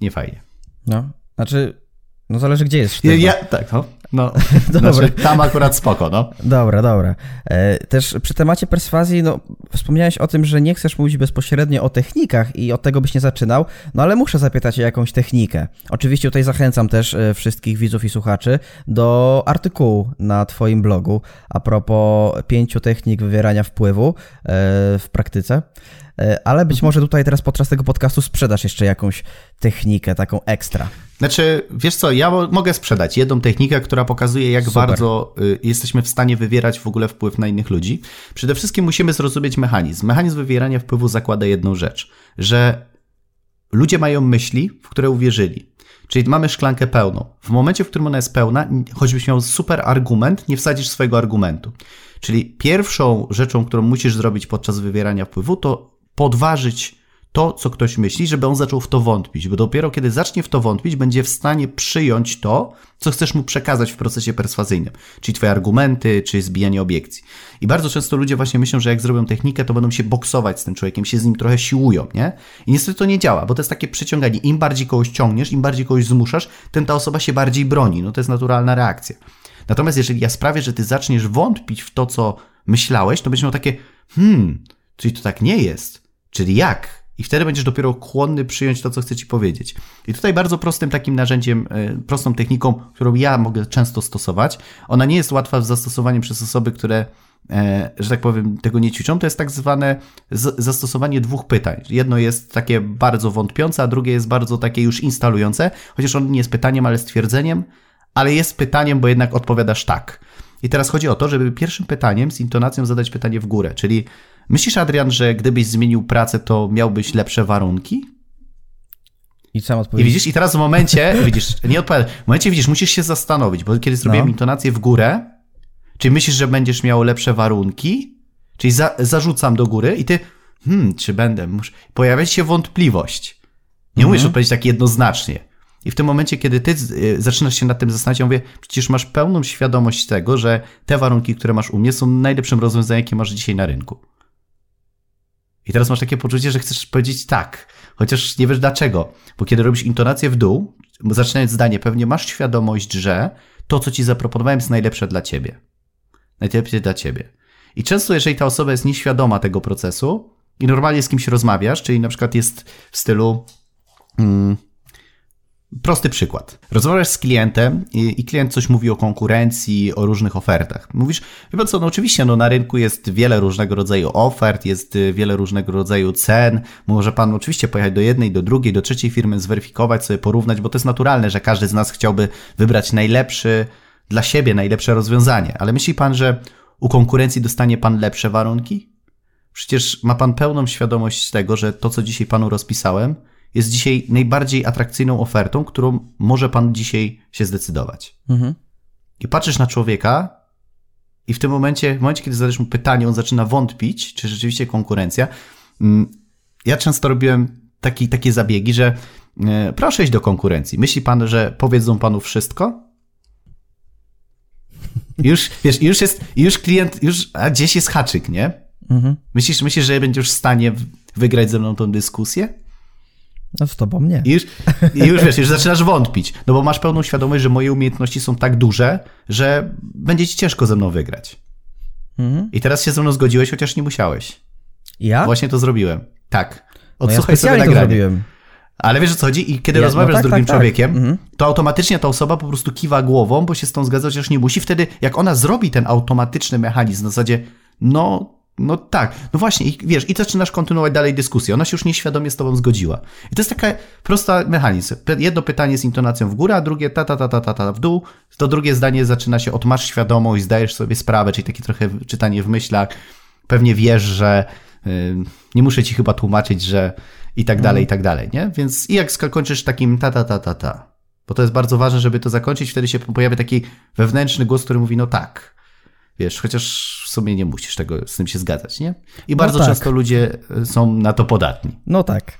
nie fajnie. No, znaczy, no zależy gdzie jest sztywno. Ja, tak, no. No dobra. Znaczy, tam akurat spoko, no. Dobra, dobra. E, też przy temacie perswazji, no wspomniałeś o tym, że nie chcesz mówić bezpośrednio o technikach i od tego byś nie zaczynał, no ale muszę zapytać o jakąś technikę. Oczywiście tutaj zachęcam też e, wszystkich widzów i słuchaczy do artykułu na twoim blogu a propos pięciu technik wywierania wpływu e, w praktyce. ale być może tutaj teraz podczas tego podcastu sprzedasz jeszcze jakąś technikę, taką ekstra. Znaczy, wiesz co, ja mogę sprzedać jedną technikę, która pokazuje, jak Super. bardzo y, jesteśmy w stanie wywierać w ogóle wpływ na innych ludzi. Przede wszystkim musimy zrozumieć mechanizm. Mechanizm wywierania wpływu zakłada jedną rzecz, że ludzie mają myśli, w które uwierzyli. Czyli mamy szklankę pełną. W momencie, w którym ona jest pełna, choćbyś miał super argument, nie wsadzisz swojego argumentu. Czyli pierwszą rzeczą, którą musisz zrobić podczas wywierania wpływu, to podważyć to, co ktoś myśli, żeby on zaczął w to wątpić, bo dopiero kiedy zacznie w to wątpić, będzie w stanie przyjąć to, co chcesz mu przekazać w procesie perswazyjnym, czyli twoje argumenty, czy zbijanie obiekcji. I bardzo często ludzie właśnie myślą, że jak zrobią technikę, to będą się boksować z tym człowiekiem, się z nim trochę siłują, nie? I niestety to nie działa, bo to jest takie przyciąganie. Im bardziej kogoś ciągniesz, im bardziej kogoś zmuszasz, tym ta osoba się bardziej broni. No to jest naturalna reakcja. Natomiast jeżeli ja sprawię, że ty zaczniesz wątpić w to, co myślałeś, to będziesz miał takie, hmm, czyli to tak nie jest. Czyli jak? I wtedy będziesz dopiero chłonny przyjąć to, co chcę ci powiedzieć. I tutaj bardzo prostym takim narzędziem, e, prostą techniką, którą ja mogę często stosować, ona nie jest łatwa w zastosowaniu przez osoby, które, e, że tak powiem, tego nie ćwiczą, to jest tak zwane zastosowanie dwóch pytań. Jedno jest takie bardzo wątpiące, a drugie jest bardzo takie już instalujące, chociaż on nie jest pytaniem, ale stwierdzeniem, ale jest pytaniem, bo jednak odpowiadasz tak. I teraz chodzi o to, żeby pierwszym pytaniem z intonacją zadać pytanie w górę, czyli Myślisz, Adrian, że gdybyś zmienił pracę, to miałbyś lepsze warunki? I sam odpowiedzieć. I widzisz, i teraz w momencie, widzisz, nie odpowiadam, w momencie widzisz, musisz się zastanowić, bo kiedy zrobiłem no. intonację w górę, czy myślisz, że będziesz miał lepsze warunki? Czyli za, zarzucam do góry i ty, hmm, czy będę, muszę... pojawia się wątpliwość. Nie mhm. umiesz odpowiedzieć tak jednoznacznie. I w tym momencie, kiedy ty y, zaczynasz się nad tym zastanawiać, ja mówię, przecież masz pełną świadomość tego, że te warunki, które masz u mnie, są najlepszym rozwiązaniem, jakie masz dzisiaj na rynku. I teraz masz takie poczucie, że chcesz powiedzieć tak, chociaż nie wiesz dlaczego. Bo kiedy robisz intonację w dół, zaczynając zdanie, pewnie masz świadomość, że to, co ci zaproponowałem, jest najlepsze dla ciebie. Najlepsze dla ciebie. I często, jeżeli ta osoba jest nieświadoma tego procesu i normalnie z kimś rozmawiasz, czyli na przykład jest w stylu. Mm, Prosty przykład. Rozmawiasz z klientem i, klient coś mówi o konkurencji, o różnych ofertach. Mówisz, wie pan co, no oczywiście no na rynku jest wiele różnego rodzaju ofert, jest y, wiele różnego rodzaju cen. Może pan oczywiście pojechać do jednej, do drugiej, do trzeciej firmy, zweryfikować, sobie porównać, bo to jest naturalne, że każdy z nas chciałby wybrać najlepszy dla siebie, najlepsze rozwiązanie. Ale myśli pan, że u konkurencji dostanie pan lepsze warunki? Przecież ma pan pełną świadomość tego, że to, co dzisiaj panu rozpisałem, jest dzisiaj najbardziej atrakcyjną ofertą, którą może pan dzisiaj się zdecydować. Mhm. I patrzysz na człowieka i w tym momencie, w momencie, kiedy zadajesz mu pytanie, on zaczyna wątpić, czy rzeczywiście konkurencja. Mm, ja często robiłem taki, takie zabiegi, że e, proszę iść do konkurencji. Myśli pan, że powiedzą panu wszystko? Już, wiesz, już jest, już klient, już, a gdzieś jest haczyk, nie? Mhm. Myślisz, myślisz, że będziesz w stanie wygrać ze mną tą dyskusję? No z tobą nie. I już, i już wiesz, już zaczynasz wątpić, no bo masz pełną świadomość, że moje umiejętności są tak duże, że będzie ci ciężko ze mną wygrać. Mhm. I teraz się ze mną zgodziłeś, chociaż nie musiałeś. Ja? Właśnie to zrobiłem. Tak. Odsłuchaj no ja sobie nagranie. To zrobiłem. Ale wiesz o co chodzi? I kiedy ja, rozmawiasz no tak, z drugim tak, tak. człowiekiem, tak. to automatycznie ta osoba po prostu kiwa głową, bo się z tą zgadza, chociaż nie musi. Wtedy, jak ona zrobi ten automatyczny mechanizm na zasadzie, no no tak, no właśnie, i wiesz, i zaczynasz kontynuować dalej dyskusję. Ona się już nieświadomie z tobą zgodziła. I to jest taka prosta mechanizm. Jedno pytanie z intonacją w górę, a drugie ta, ta, ta, ta, ta, ta w dół. To drugie zdanie zaczyna się od masz świadomość, zdajesz sobie sprawę, czyli takie trochę czytanie w myślach. Pewnie wiesz, że yy, nie muszę ci chyba tłumaczyć, że i tak dalej, i tak dalej, nie? Więc i jak skończysz takim ta, ta, ta, ta, ta, bo to jest bardzo ważne, żeby to zakończyć, wtedy się pojawia taki wewnętrzny głos, który mówi, no tak, Wiesz, chociaż w sumie nie musisz tego z tym się zgadzać, nie? I bardzo no tak. często ludzie e, są na to podatni. No tak.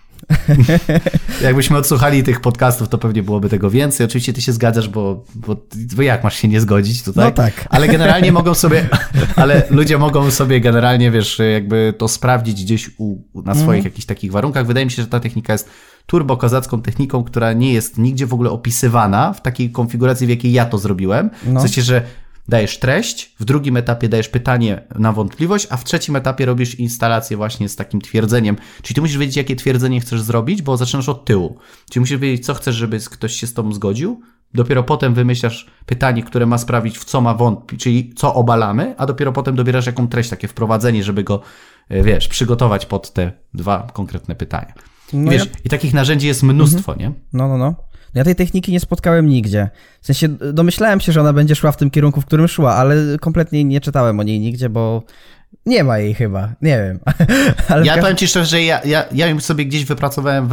Jakbyśmy odsłuchali tych podcastów, to pewnie byłoby tego więcej. Oczywiście ty się zgadzasz, bo, bo, bo jak masz się nie zgodzić tutaj? No tak. Ale generalnie mogą sobie, ale ludzie mogą sobie generalnie, wiesz, jakby to sprawdzić gdzieś u, na swoich mm. jakichś takich warunkach. Wydaje mi się, że ta technika jest turbo kozacką techniką, która nie jest nigdzie w ogóle opisywana w takiej konfiguracji, w jakiej ja to zrobiłem. No. W sensie, że dajesz treść, w drugim etapie dajesz pytanie na wątpliwość, a w trzecim etapie robisz instalację właśnie z takim twierdzeniem. Czyli ty musisz wiedzieć, jakie twierdzenie chcesz zrobić, bo zaczynasz od tyłu. Czyli musisz wiedzieć, co chcesz, żeby ktoś się z tobą zgodził, Dopiero potem wymyślasz pytanie, które ma sprawić, w co ma wątpić, czyli co obalamy, a dopiero potem dobierasz jaką treść, takie wprowadzenie, żeby go, e, wiesz, przygotować pod te dwa konkretne pytania. No wiesz, ja... i takich narzędzi jest mnóstwo, mhm. nie? No, no, no. Ja tej techniki nie spotkałem nigdzie. W sensie domyślałem się, że ona będzie szła w tym kierunku, w którym szła, ale kompletnie nie czytałem o niej nigdzie, bo nie ma jej chyba, nie wiem. Ale ja powiem ci szczerze, że ja, ja, ja ją sobie gdzieś wypracowałem w,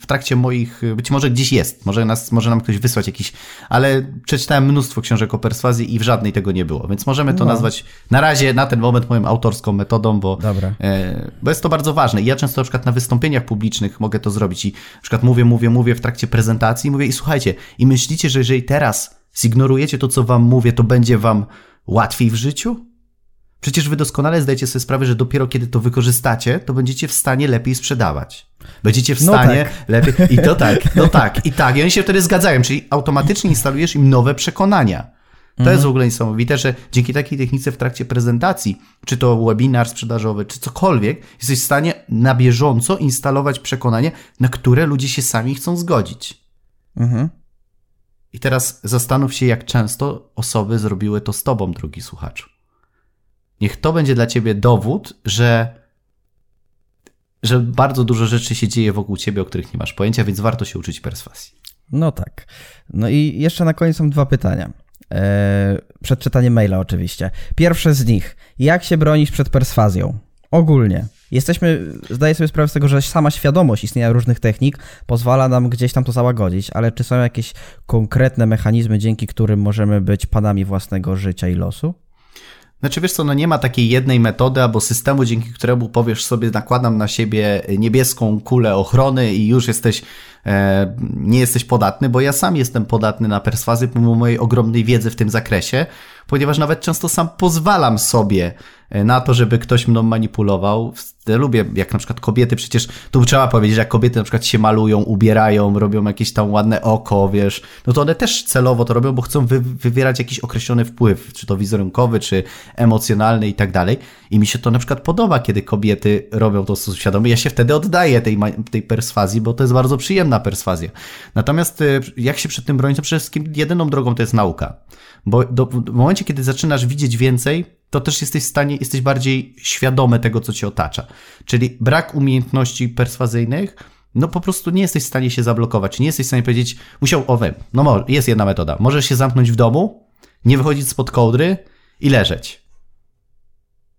w, trakcie moich, być może gdzieś jest, może, nas, może nam ktoś wysłać jakiś, ale przeczytałem mnóstwo książek o perswazji i w żadnej tego nie było, więc możemy to no. nazwać na razie, na ten moment moją autorską metodą, bo. E, bo jest to bardzo ważne. I ja często na przykład na wystąpieniach publicznych mogę to zrobić i na przykład mówię, mówię, mówię w trakcie prezentacji, mówię i słuchajcie, i myślicie, że jeżeli teraz zignorujecie to, co wam mówię, to będzie wam łatwiej w życiu? Przecież wy doskonale zdajecie sobie sprawę, że dopiero kiedy to wykorzystacie, to będziecie w stanie lepiej sprzedawać. Będziecie w no stanie no tak. lepiej. I to tak, no tak, i tak. I oni się wtedy zgadzają, czyli automatycznie instalujesz im nowe przekonania. To mhm. jest w ogóle niesamowite, że dzięki takiej technice w trakcie prezentacji, czy to webinar sprzedażowy, czy cokolwiek, jesteś w stanie na bieżąco instalować przekonanie, na które ludzie się sami chcą zgodzić. Mhm. I teraz zastanów się, jak często osoby zrobiły to z tobą, drugi słuchaczu. Niech to będzie dla ciebie dowód, że, że bardzo dużo rzeczy się dzieje wokół ciebie, o których nie masz pojęcia, więc warto się uczyć perswazji. No tak. No i jeszcze na koniec są dwa pytania. Eee, przed czytaniem maila oczywiście. Pierwsze z nich. Jak się bronić przed perswazją? Ogólnie. Jesteśmy, zdaję sobie sprawę z tego, że sama świadomość istnienia różnych technik pozwala nam gdzieś tam to załagodzić, ale czy są jakieś konkretne mechanizmy, dzięki którym możemy być panami własnego życia i losu? Znaczy wiesz co, no nie ma takiej jednej metody albo systemu, dzięki któremu powiesz sobie, nakładam na siebie niebieską kulę ochrony i już jesteś, e, nie jesteś podatny, bo ja sam jestem podatny na perswazję pomimo mojej ogromnej wiedzy w tym zakresie, ponieważ nawet często sam pozwalam sobie na to, żeby ktoś mną manipulował. Lubię, jak na przykład kobiety, przecież tu trzeba powiedzieć, jak kobiety na przykład się malują, ubierają, robią jakieś tam ładne oko, wiesz, no to one też celowo to robią, bo chcą wy, wywierać jakiś określony wpływ, czy to wizerunkowy, czy emocjonalny i tak dalej. I mi się to na przykład podoba, kiedy kobiety robią to świadomy. Ja się wtedy oddaję tej, tej perswazji, bo to jest bardzo przyjemna perswazja. Natomiast e, jak się przed tym bronić, to przede wszystkim jedyną drogą to jest nauka. Bo do, w momencie, kiedy zaczynasz widzieć więcej, to też jesteś w stanie, jesteś bardziej świadomy tego, co cię otacza. Czyli brak umiejętności perswazyjnych, no po prostu nie jesteś w stanie się zablokować. Nie jesteś w stanie powiedzieć, musiał, o we, no jest jedna metoda. Możesz się zamknąć w domu, nie wychodzić spod kołdry i leżeć.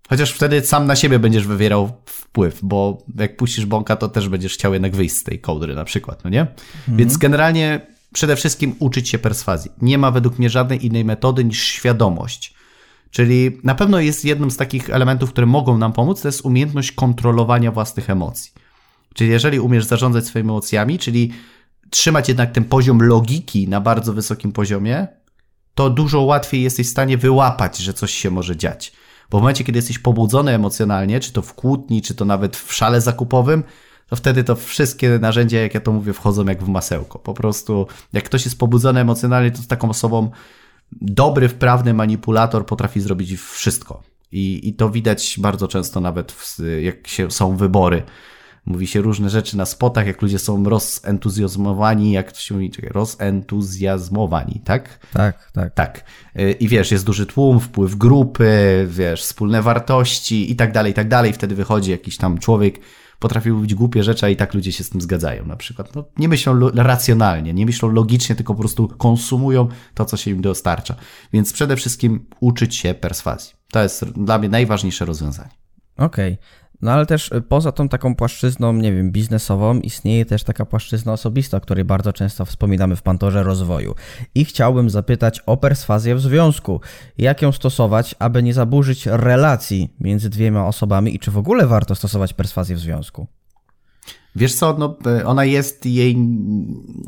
Chociaż wtedy sam na siebie będziesz wywierał wpływ, bo jak puścisz bąka, to też będziesz chciał jednak wyjść z tej kołdry na przykład, no nie? Mhm. Więc generalnie przede wszystkim uczyć się perswazji. Nie ma według mnie żadnej innej metody niż świadomość. Czyli na pewno jest jednym z takich elementów, które mogą nam pomóc, to jest umiejętność kontrolowania własnych emocji. Czyli jeżeli umiesz zarządzać swoimi emocjami, czyli trzymać jednak ten poziom logiki na bardzo wysokim poziomie, to dużo łatwiej jesteś w stanie wyłapać, że coś się może dziać. Bo w momencie, kiedy jesteś pobudzony emocjonalnie, czy to w kłótni, czy to nawet w szale zakupowym, to wtedy to wszystkie narzędzia, jak ja to mówię, wchodzą jak w masełko. Po prostu, jak ktoś jest pobudzony emocjonalnie, to z taką osobą dobry, wprawny manipulator potrafi zrobić wszystko. I, i to widać bardzo często nawet, w, jak się, są wybory. Mówi się różne rzeczy na spotach, jak ludzie są rozentuzjazmowani, jak to się mówi, czekaj, rozentuzjazmowani, tak? Tak, tak. Tak. I wiesz, jest duży tłum, wpływ grupy, wiesz, wspólne wartości i tak dalej, i tak dalej. Wtedy wychodzi jakiś tam człowiek, potrafił mówić głupie rzeczy, a i tak ludzie się z tym zgadzają na przykład. No, nie myślą racjonalnie, nie myślą logicznie, tylko po prostu konsumują to, co się im dostarcza. Więc przede wszystkim uczyć się perswazji. To jest dla mnie najważniejsze rozwiązanie. Okej. Okay. No ale też y, poza tą taką płaszczyzną, nie wiem, biznesową, istnieje też taka płaszczyzna osobista, o której bardzo często wspominamy w Pantorze Rozwoju. I chciałbym zapytać o perswazję w związku. Jak ją stosować, aby nie zaburzyć relacji między dwiema osobami i czy w ogóle warto stosować perswazję w związku? Wiesz co, no, e, ona jest jej,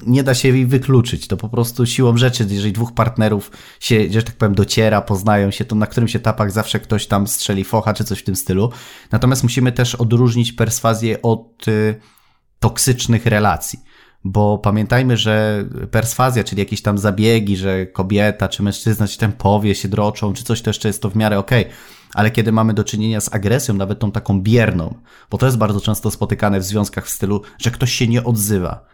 nie da się jej wykluczyć. To po prostu siłą rzeczy, jeżeli dwóch partnerów się, że tak powiem, dociera, poznają się, to na którymś etapach zawsze ktoś tam strzeli focha czy coś w tym stylu. Natomiast musimy też odróżnić perswazję od y, toksycznych relacji. Bo pamiętajmy, że perswazja, czyli jakieś tam zabiegi, że kobieta czy mężczyzna się tam powie, się droczą, czy coś, to jeszcze jest to w miarę okej. Okay ale kiedy mamy do czynienia z agresją, nawet tą taką bierną, bo to jest bardzo często spotykane w związkach w stylu, że ktoś się nie odzywa.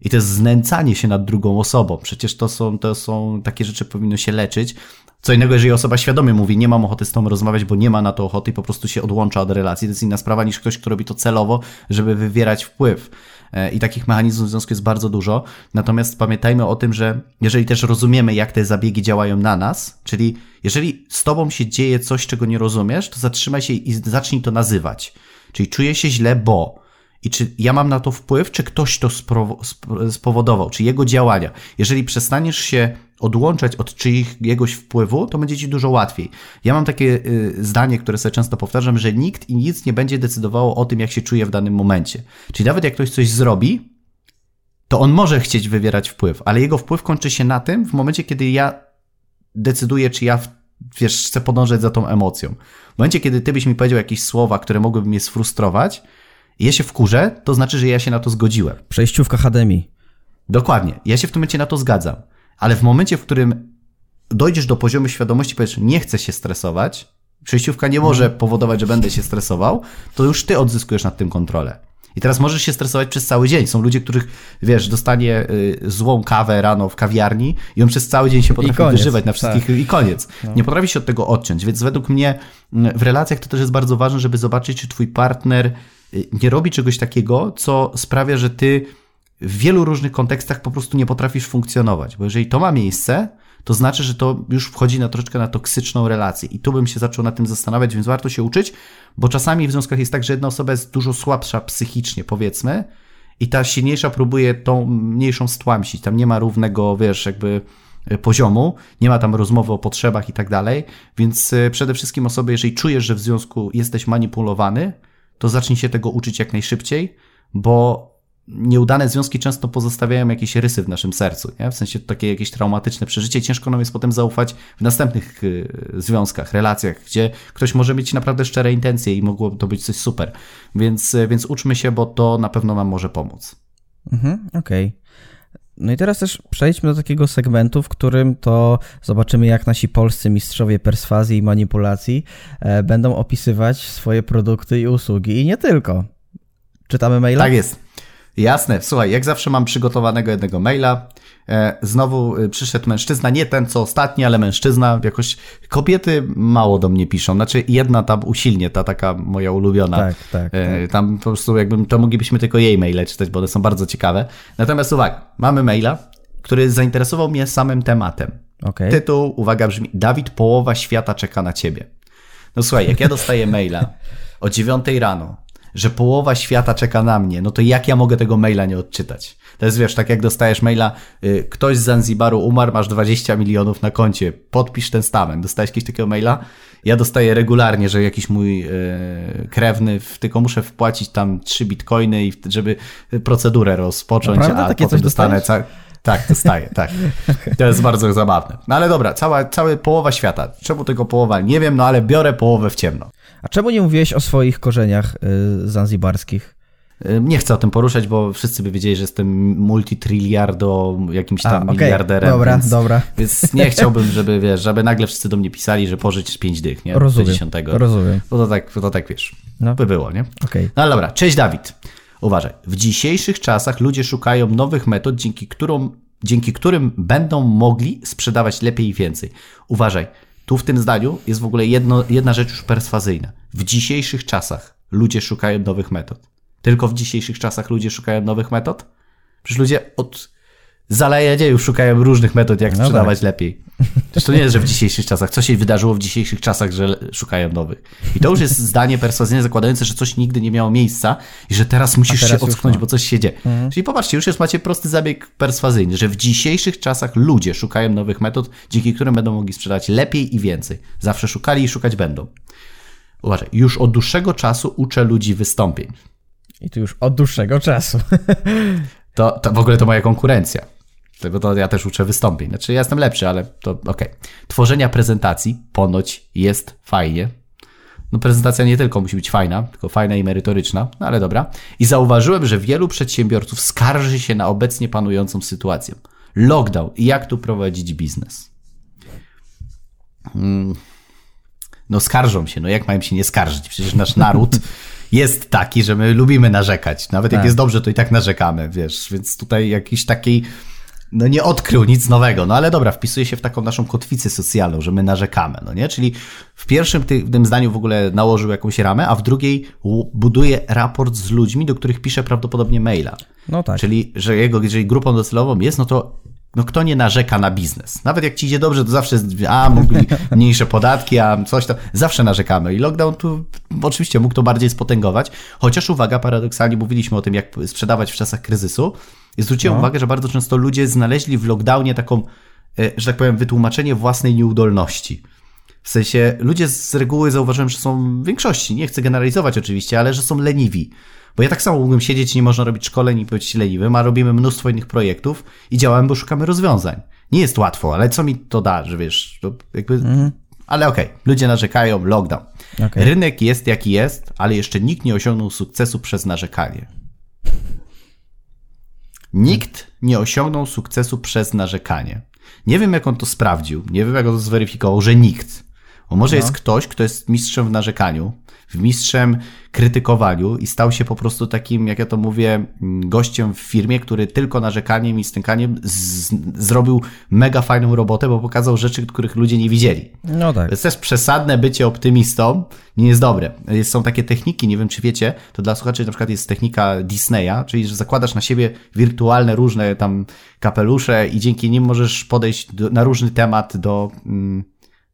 I to jest znęcanie się nad drugą osobą. Przecież to są, to są takie rzeczy, powinno się leczyć. Co innego, jeżeli osoba świadomie mówi, nie mam ochoty z tobą rozmawiać, bo nie ma na to ochoty i po prostu się odłącza od relacji. To jest inna sprawa niż ktoś, kto robi to celowo, żeby wywierać wpływ. E, I takich mechanizmów w związku jest bardzo dużo. Natomiast pamiętajmy o tym, że jeżeli też rozumiemy, jak te zabiegi działają na nas, czyli jeżeli z tobą się dzieje coś, czego nie rozumiesz, to zatrzymaj się i zacznij to nazywać. Czyli czuję się źle, bo i czy ja mam na to wpływ, czy ktoś to spowodował, czy jego działania. Jeżeli przestaniesz się odłączać od czyjegoś wpływu, to będzie ci dużo łatwiej. Ja mam takie y, zdanie, które sobie często powtarzam, że nikt i nic nie będzie decydowało o tym, jak się czuje w danym momencie. Czyli nawet jak ktoś coś zrobi, to on może chcieć wywierać wpływ, ale jego wpływ kończy się na tym w momencie, kiedy ja decyduję, czy ja wiesz, chcę podążać za tą emocją. W momencie, kiedy ty byś mi powiedział jakieś słowa, które mogłyby mnie sfrustrować, ja się wkurzę, to znaczy, że ja się na to zgodziłem. Przejściówka akademii. Dokładnie. Ja się w tym momencie na to zgadzam. Ale w momencie, w którym dojdziesz do poziomu świadomości, powiesz, nie chcę się stresować, przejściówka nie może mhm. powodować, że będę się stresował, to już ty odzyskujesz nad tym kontrolę. I teraz możesz się stresować przez cały dzień. Są ludzie, których, wiesz, dostanie y, złą kawę rano w kawiarni i on przez cały dzień się potrafi koniec, wyżywać na wszystkich tak. i koniec. No. Nie potrafi się od tego odciąć. Więc według mnie w relacjach to też jest bardzo ważne, żeby zobaczyć, czy twój partner nie robi czegoś takiego, co sprawia, że ty w wielu różnych kontekstach po prostu nie potrafisz funkcjonować. Bo jeżeli to ma miejsce, to znaczy, że to już wchodzi na troszeczkę na toksyczną relację. I tu bym się zaczął na tym zastanawiać, więc warto się uczyć, bo czasami w związkach jest tak, że jedna osoba jest dużo słabsza psychicznie, powiedzmy, i ta silniejsza próbuje tą mniejszą stłamsić. Tam nie ma równego, wiesz, jakby e, poziomu, nie ma tam rozmowy o potrzebach i tak dalej, więc e, przede wszystkim osoby, jeżeli czujesz, że w związku jesteś manipulowany, to zacznij się tego uczyć jak najszybciej, bo nieudane związki często pozostawiają jakieś rysy w naszym sercu, nie? w sensie takie jakieś traumatyczne przeżycie. Ciężko nam jest potem zaufać w następnych y, związkach, relacjach, gdzie ktoś może mieć naprawdę szczere intencje i mogło to być coś super. Więc, y, więc uczmy się, bo to na pewno nam może pomóc. Mhm, okej. Okay. No i teraz też przejdźmy do takiego segmentu, w którym to zobaczymy, jak nasi polscy mistrzowie perswazji i manipulacji e, będą opisywać swoje produkty i usługi i nie tylko. Czytamy maila? Tak jest. Jasne, słuchaj, jak zawsze mam przygotowanego jednego maila. E, znowu e, przyszedł mężczyzna, nie ten co ostatni, ale mężczyzna. Jakoś kobiety mało do mnie piszą. Znaczy, jedna tam usilnie, ta taka moja ulubiona. Tak, tak, e, tak. Tam po prostu, jakbym to moglibyśmy tylko jej maile czytać, bo one są bardzo ciekawe. Natomiast uwaga, mamy maila, który zainteresował mnie samym tematem. Okay. Tytuł, uwaga, brzmi: Dawid, połowa świata czeka na ciebie. No słuchaj, jak ja dostaję maila o 9 rano że połowa świata czeka na mnie, no to jak ja mogę tego maila nie odczytać? To jest, wiesz, tak jak dostajesz maila, y, ktoś z Zanzibaru umarł, masz 20 milionów na koncie, podpisz ten stament. Dostajesz jakiegoś takiego maila? Ja dostaję regularnie, że jakiś mój y, krewny, tylko muszę wpłacić tam 3 bitcoiny, i żeby procedurę rozpocząć, Naprawdę? a Takie potem dostanę... Tak, dostaję, tak. To jest bardzo zabawne. No ale dobra, cała, cała połowa świata. Czemu tego połowa? Nie wiem, no ale biorę połowę w ciemno. A czemu nie mówiłeś o swoich korzeniach y, zanzibarskich? Y, nie chcę o tym poruszać, bo wszyscy by wiedzieli, że jestem multitriliardo, jakimś tam A, okay. miliarderem. Dobra, więc, dobra. Więc nie chciałbym, żeby wiesz, żeby nagle wszyscy do mnie pisali, że pożyć pięć dych, nie? Rozumiem, 10. rozumiem. Bo to tak, to tak wiesz, no. by było, nie? Okay. No ale dobra, cześć Dawid. Uważaj, w dzisiejszych czasach ludzie szukają nowych metod, dzięki, którą, dzięki którym będą mogli sprzedawać lepiej i więcej. Uważaj, tu w tym zdaniu jest w ogóle jedno, jedna rzecz już perswazyjna. W dzisiejszych czasach ludzie szukają nowych metod. Tylko w dzisiejszych czasach ludzie szukają nowych metod? Przecież ludzie od zaleje dziejów szukają różnych metod, jak no sprzedawać tak. lepiej. To nie jest, że w dzisiejszych czasach. Co się wydarzyło w dzisiejszych czasach, że szukają nowych. I to już jest zdanie perswazyjne zakładające, że coś nigdy nie miało miejsca i że teraz musisz teraz się ocknąć, bo coś się dzieje. Mhm. Czyli popatrzcie, już jest macie prosty zabieg perswazyjny, że w dzisiejszych czasach ludzie szukają nowych metod, dzięki którym będą mogli sprzedać lepiej i więcej. Zawsze szukali i szukać będą. Uważaj, już od dłuższego czasu uczę ludzi wystąpień. I to już od dłuższego czasu. To, to w ogóle to moja konkurencja. Bo to ja też uczę wystąpień. Znaczy, ja jestem lepszy, ale to okej. Okay. Tworzenia prezentacji ponoć jest fajnie. No, prezentacja nie tylko musi być fajna, tylko fajna i merytoryczna, no ale dobra. I zauważyłem, że wielu przedsiębiorców skarży się na obecnie panującą sytuację. Lockdown i jak tu prowadzić biznes. Hmm. No skarżą się, no jak mają się nie skarżyć? Przecież nasz naród jest taki, że my lubimy narzekać. Nawet jak Tak. jest dobrze, to i tak narzekamy, wiesz, więc tutaj jakiś takiej no nie odkrył nic nowego, no ale dobra, wpisuje się w taką naszą kotwicę socjalną, że my narzekamy, no nie? Czyli w pierwszym ty- tym zdaniu w ogóle nałożył jakąś ramę, a w drugiej buduje raport z ludźmi, do których pisze prawdopodobnie maila. No tak. Czyli, że jego, jeżeli grupą docelową jest, no to no kto nie narzeka na biznes? Nawet jak ci idzie dobrze, to zawsze, a mogli mniejsze podatki, a coś tam, zawsze narzekamy. I lockdown tu oczywiście mógł to bardziej spotęgować, chociaż uwaga, paradoksalnie mówiliśmy o tym, jak sprzedawać w czasach kryzysu i zwróciłem No. uwagę, że bardzo często ludzie znaleźli w lockdownie taką, e, że tak powiem, wytłumaczenie własnej nieudolności. W sensie ludzie z reguły zauważyłem, że są w większości, nie chcę generalizować oczywiście, ale że są leniwi. Bo ja tak samo mógłbym siedzieć, nie można robić szkoleń i być leniwym, a robimy mnóstwo innych projektów i działamy, bo szukamy rozwiązań. Nie jest łatwo, ale co mi to da, że wiesz, jakby... Ale okej, ludzie narzekają, lockdown. Okej. Rynek jest jaki jest, ale jeszcze nikt nie osiągnął sukcesu przez narzekanie. Nikt nie osiągnął sukcesu przez narzekanie. Nie wiem, jak on to sprawdził, nie wiem, jak on to zweryfikował, że nikt. Bo może jest ktoś, kto jest mistrzem w narzekaniu, w mistrzem krytykowaniu i stał się po prostu takim, jak ja to mówię, mm, gościem w firmie, który tylko narzekaniem i stękaniem zrobił mega fajną robotę, bo pokazał rzeczy, których ludzie nie widzieli. No tak. To jest też przesadne bycie optymistą, nie jest dobre. Są takie techniki, nie wiem czy wiecie, to dla słuchaczy na przykład jest technika Disneya, czyli że zakładasz na siebie wirtualne różne tam kapelusze i dzięki nim możesz podejść do, na różny temat do, mm,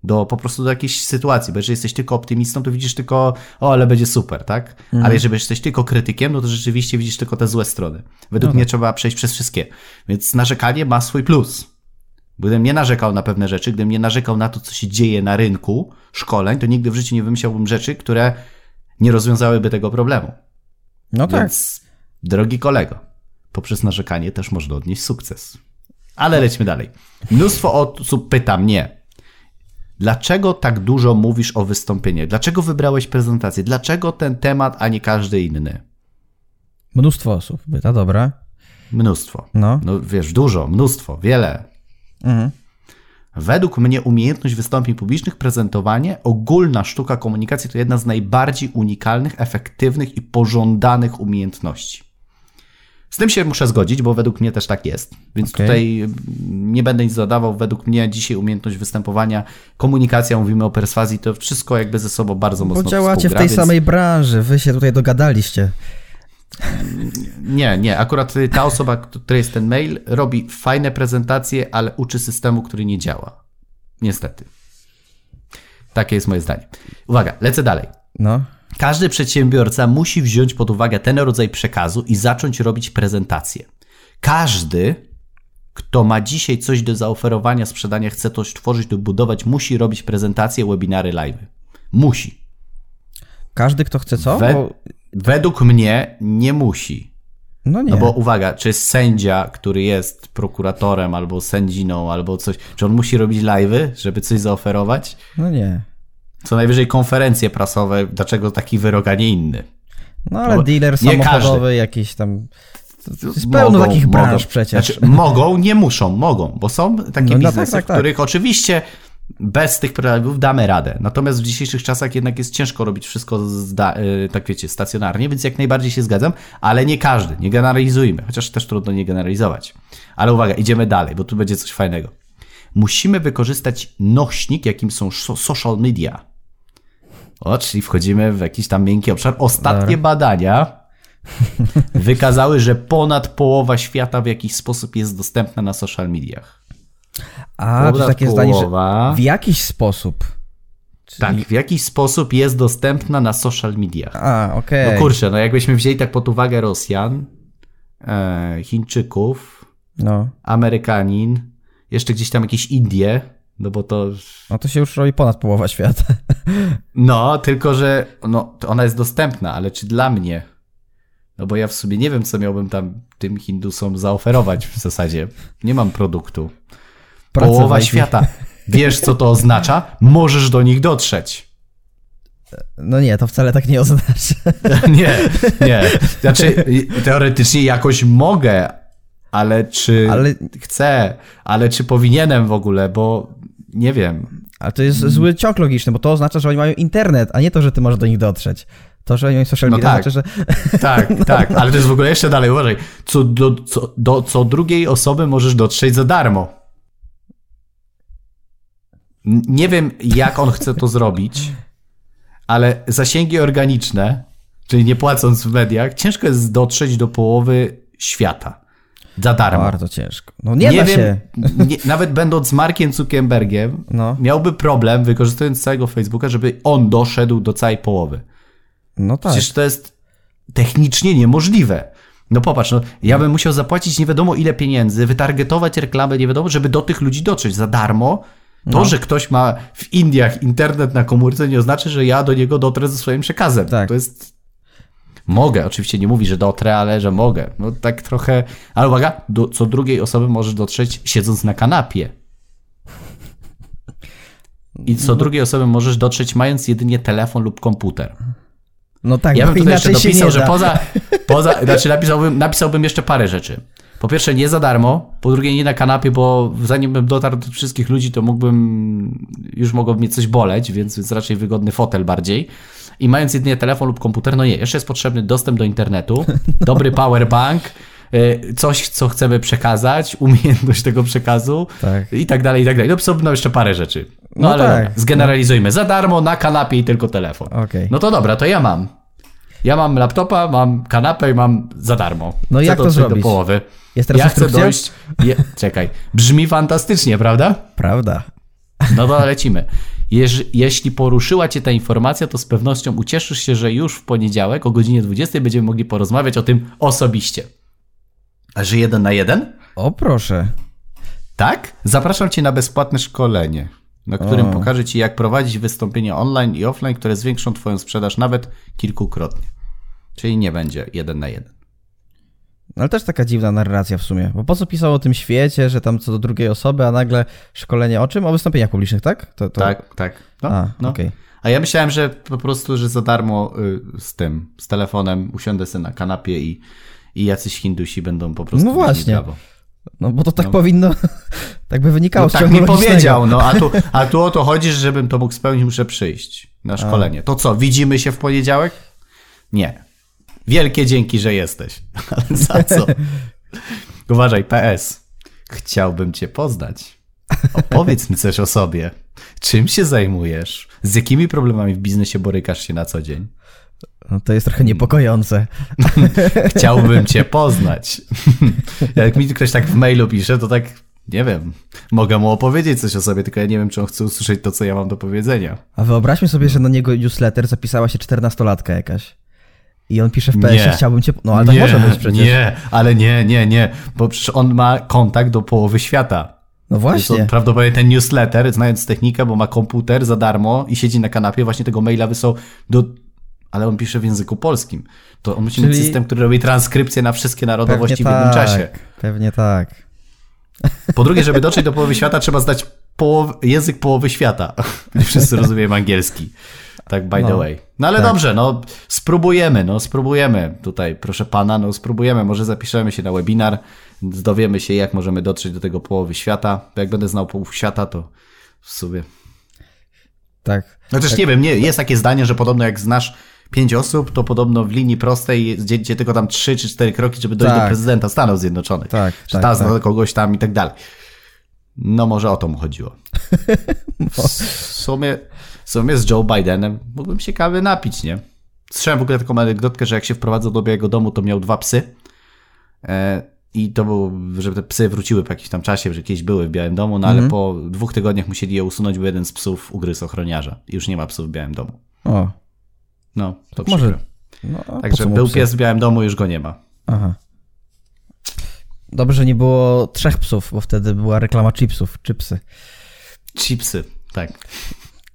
do po prostu do jakiejś sytuacji, bo jeżeli jesteś tylko optymistą, to widzisz tylko, o, ale będzie super, tak? Ale jeżeli jesteś tylko krytykiem, no to rzeczywiście widzisz tylko te złe strony. Według mnie trzeba przejść przez wszystkie. Więc narzekanie ma swój plus. Gdybym nie narzekał na pewne rzeczy, gdybym nie narzekał na to, co się dzieje na rynku szkoleń, to nigdy w życiu nie wymyślałbym rzeczy, które nie rozwiązałyby tego problemu. No tak. Więc, drogi kolego, poprzez narzekanie też można odnieść sukces. Ale lećmy dalej. Mnóstwo osób pyta mnie, dlaczego tak dużo mówisz o wystąpieniu? Dlaczego wybrałeś prezentację? Dlaczego ten temat, a nie każdy inny? Mnóstwo osób pyta, dobra. Mnóstwo. No. No wiesz, dużo, mnóstwo, wiele. Mhm. Według mnie umiejętność wystąpień publicznych, prezentowanie, ogólna sztuka komunikacji to jedna z najbardziej unikalnych, efektywnych i pożądanych umiejętności. Z tym się muszę zgodzić, bo według mnie też tak jest. Więc Okej. tutaj mm, nie będę nic dodawał. Według mnie dzisiaj umiejętność występowania, komunikacja, mówimy o perswazji, to wszystko jakby ze sobą bardzo mocno Bo działacie w tej więc- samej branży, wy się tutaj dogadaliście. Nie, nie. Akurat ta osoba, która jest ten mail, robi fajne prezentacje, ale uczy systemu, który nie działa. Niestety. Takie jest moje zdanie. Uwaga, lecę dalej. No. Każdy przedsiębiorca musi wziąć pod uwagę ten rodzaj przekazu i zacząć robić prezentację. Każdy, kto ma dzisiaj coś do zaoferowania, sprzedania, chce coś tworzyć lub budować, musi robić prezentacje, webinary, live. Musi. Każdy, kto chce co? We, Bo... według mnie nie musi. No nie. No bo uwaga, czy sędzia, który jest prokuratorem albo sędziną albo coś, czy on musi robić live'y, żeby coś zaoferować? No nie. Co najwyżej konferencje prasowe, dlaczego taki wyrok, a nie inny? No ale No, dealer samochodowy jakiś tam... Jest pełno Mogą, takich branż mogą. przecież. Znaczy, mogą, nie muszą, mogą, bo są takie No, no tak, biznesy, tak, w tak. których oczywiście bez tych prelewów damy radę. Natomiast w dzisiejszych czasach jednak jest ciężko robić wszystko, zda, y, tak wiecie, stacjonarnie, więc jak najbardziej się zgadzam, ale nie każdy, nie generalizujmy, chociaż też trudno nie generalizować. Ale uwaga, idziemy dalej, bo tu będzie coś fajnego. Musimy wykorzystać nośnik, jakim są so- social media. O, czyli wchodzimy w jakiś tam miękki obszar. Ostatnie Dobra. badania wykazały, że ponad połowa świata w jakiś sposób jest dostępna na social mediach. A, to Ponad takie zdanie, że połowa. w jakiś sposób. Tak, w jakiś sposób jest dostępna na social mediach. A, okej. No kurczę, no jakbyśmy wzięli tak pod uwagę Rosjan, e, Chińczyków, No. Amerykanin, jeszcze gdzieś tam jakieś Indie, no bo to... no to się już robi ponad połowa świata. No, tylko że no, ona jest dostępna, ale czy dla mnie? No bo ja w sumie nie wiem, co miałbym tam tym Hindusom zaoferować w zasadzie. Nie mam produktu. Połowa świata. Wiesz, co to oznacza? Możesz do nich dotrzeć. No nie, to wcale tak nie oznacza. Nie, nie. Znaczy, teoretycznie jakoś mogę, ale czy Ale- chcę, ale czy powinienem w ogóle, bo nie wiem. Ale to jest zły ciąg logiczny, bo to oznacza, że oni mają internet, a nie to, że ty możesz do nich dotrzeć. To, że oni mają social No media, tak. znaczy, że... Tak, tak, ale to jest w ogóle jeszcze dalej, uważaj. Co do, co, do co drugiej osoby możesz dotrzeć za darmo. Nie wiem, jak on chce to zrobić, ale zasięgi organiczne, czyli nie płacąc w mediach, ciężko jest dotrzeć do połowy świata. Za darmo. Bardzo ciężko. No nie, da wiem, się. Nie, nawet będąc Markiem Zuckerbergiem, No. miałby problem, wykorzystując całego Facebooka, żeby on doszedł do całej połowy. No tak. Przecież to jest technicznie niemożliwe. No popatrz, no, ja bym musiał zapłacić nie wiadomo ile pieniędzy, wytargetować reklamę nie wiadomo, żeby do tych ludzi dotrzeć za darmo. To, No. że ktoś ma w Indiach internet na komórce, nie oznacza, że ja do niego dotrę ze swoim przekazem. Tak. To jest. Mogę, oczywiście nie mówi, że dotrę, ale że mogę. No tak trochę. Ale uwaga, do co drugiej osoby możesz dotrzeć siedząc na kanapie. I co drugiej osoby możesz dotrzeć mając jedynie telefon lub komputer. No tak, Ja bym tutaj jeszcze dopisał, że da. poza, poza znaczy napisałbym, napisałbym jeszcze parę rzeczy. Po pierwsze nie za darmo, po drugie nie na kanapie, bo zanim bym dotarł do wszystkich ludzi, to mógłbym, już mogłoby mnie coś boleć, więc, więc raczej wygodny fotel bardziej. I mając jedynie telefon lub komputer, no nie, jeszcze jest potrzebny dostęp do internetu, dobry powerbank, y, coś, co chcemy przekazać, umiejętność tego przekazu Tak. i tak dalej, i tak dalej. Dopisałbym no jeszcze parę rzeczy. No, No ale tak. dobra, zgeneralizujmy. Za darmo, na kanapie i tylko telefon. Okej. No to dobra, to ja mam. Ja mam laptopa, mam kanapę i mam za darmo. No Chcę jak to zrobić? do połowy. Jest teraz ja chcę dojść... Je... Czekaj. Brzmi fantastycznie, prawda? Prawda. No to lecimy. Jeż, jeśli poruszyła Cię ta informacja, to z pewnością ucieszysz się, że już w poniedziałek o godzinie 20 będziemy mogli porozmawiać o tym osobiście. A że jeden na jeden? O proszę. Tak? Zapraszam Cię na bezpłatne szkolenie, na którym O. pokażę Ci, jak prowadzić wystąpienia online i offline, które zwiększą Twoją sprzedaż nawet kilkukrotnie. Czyli nie będzie jeden na jeden. No ale też taka dziwna narracja w sumie. Bo po co pisał o tym świecie, że tam co do drugiej osoby, a nagle szkolenie o czym? O wystąpieniach publicznych, tak? To, to... Tak, tak. No, A, no. okej. A ja myślałem, że po prostu, że za darmo y, z tym, z telefonem usiądę sobie na kanapie i, i jacyś Hindusi będą po prostu No właśnie. brawo. No bo to tak No. powinno, tak by wynikało No z tak mi powiedział, no a tu, a tu o to chodzi, że żebym to mógł spełnić, muszę przyjść na szkolenie. To co, widzimy się w poniedziałek? Nie. Wielkie dzięki, że jesteś. Ale za co? Uważaj, PS. Chciałbym cię poznać. Opowiedz mi coś o sobie. Czym się zajmujesz? Z jakimi problemami w biznesie borykasz się na co dzień? No to jest trochę niepokojące. Chciałbym cię poznać. Jak mi ktoś tak w mailu pisze, to tak, nie wiem, mogę mu opowiedzieć coś o sobie, tylko ja nie wiem, czy on chce usłyszeć to, co ja mam do powiedzenia. A wyobraźmy sobie, że na niego newsletter zapisała się 14-latka jakaś. I on pisze w PS, Nie. chciałbym cię... No ale tak nie, może być przecież. Nie, ale nie, nie, nie, bo przecież on ma kontakt do połowy świata. No właśnie. on prawdopodobnie ten newsletter, znając technikę, bo ma komputer za darmo i siedzi na kanapie, właśnie tego maila wysłał do... Ale on pisze w języku polskim. To on musi mieć Czyli- system, który robi transkrypcję na wszystkie narodowości w jednym tak, czasie. Pewnie tak. Po drugie, żeby dotrzeć do połowy świata, trzeba znać połow... język połowy świata. Wszyscy rozumieją angielski. Tak, by the No, way. No ale tak. dobrze, no spróbujemy, no spróbujemy tutaj, proszę pana, no spróbujemy. Może zapiszemy się na webinar, dowiemy się, jak możemy dotrzeć do tego połowy świata. Bo jak będę znał połów świata, to w sumie. Tak. No też nie wiem, nie, jest takie zdanie, że podobno jak znasz pięć osób, to podobno w linii prostej gdzie tylko tam trzy czy cztery kroki, żeby dojść Tak. do prezydenta Stanów Zjednoczonych. Tak, że tak, ta zna tak. kogoś tam i tak dalej. No może o to mu chodziło. W sumie, w sumie z Joe Bidenem mógłbym się kawy napić, nie? Słyszałem w ogóle taką anegdotkę, że jak się wprowadzał do Białego Domu, to miał dwa psy. E, I to było, żeby te psy wróciły po jakimś tam czasie, że jakieś były w Białym Domu, no ale po dwóch tygodniach musieli je usunąć, bo jeden z psów ugryzł ochroniarza. I już nie ma psów w Białym Domu. O, No, to może- przykre. no, Także był psy? pies w Białym Domu, już go nie ma. Aha. Dobrze, że nie było trzech psów, bo wtedy była reklama chipsów, chipsy. Chipsy, tak.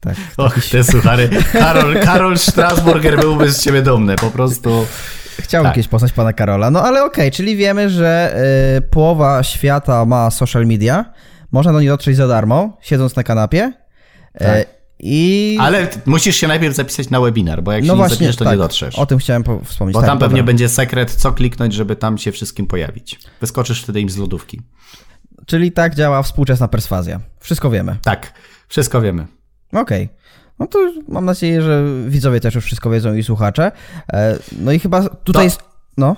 Tak. Och, te suchary. Karol, Karol Strasburger byłby z ciebie dumny, po prostu. Chciałbym Tak. kiedyś poznać pana Karola. No ale okej, czyli wiemy, że y, połowa świata ma social media. Można do nich dotrzeć za darmo, siedząc na kanapie. E, I. Ale musisz się najpierw zapisać na webinar, bo jak się no nie właśnie, zapiszesz, to tak, nie dotrzesz. O tym chciałem po- wspomnieć. Bo tak, tam pewnie dobra. będzie sekret, co kliknąć, żeby tam się wszystkim pojawić. Wyskoczysz wtedy im z lodówki. Czyli tak działa współczesna perswazja. Wszystko wiemy. Tak. Wszystko wiemy. Okej. No to mam nadzieję, że widzowie też już wszystko wiedzą i słuchacze. E, No i chyba tutaj To- jest... No,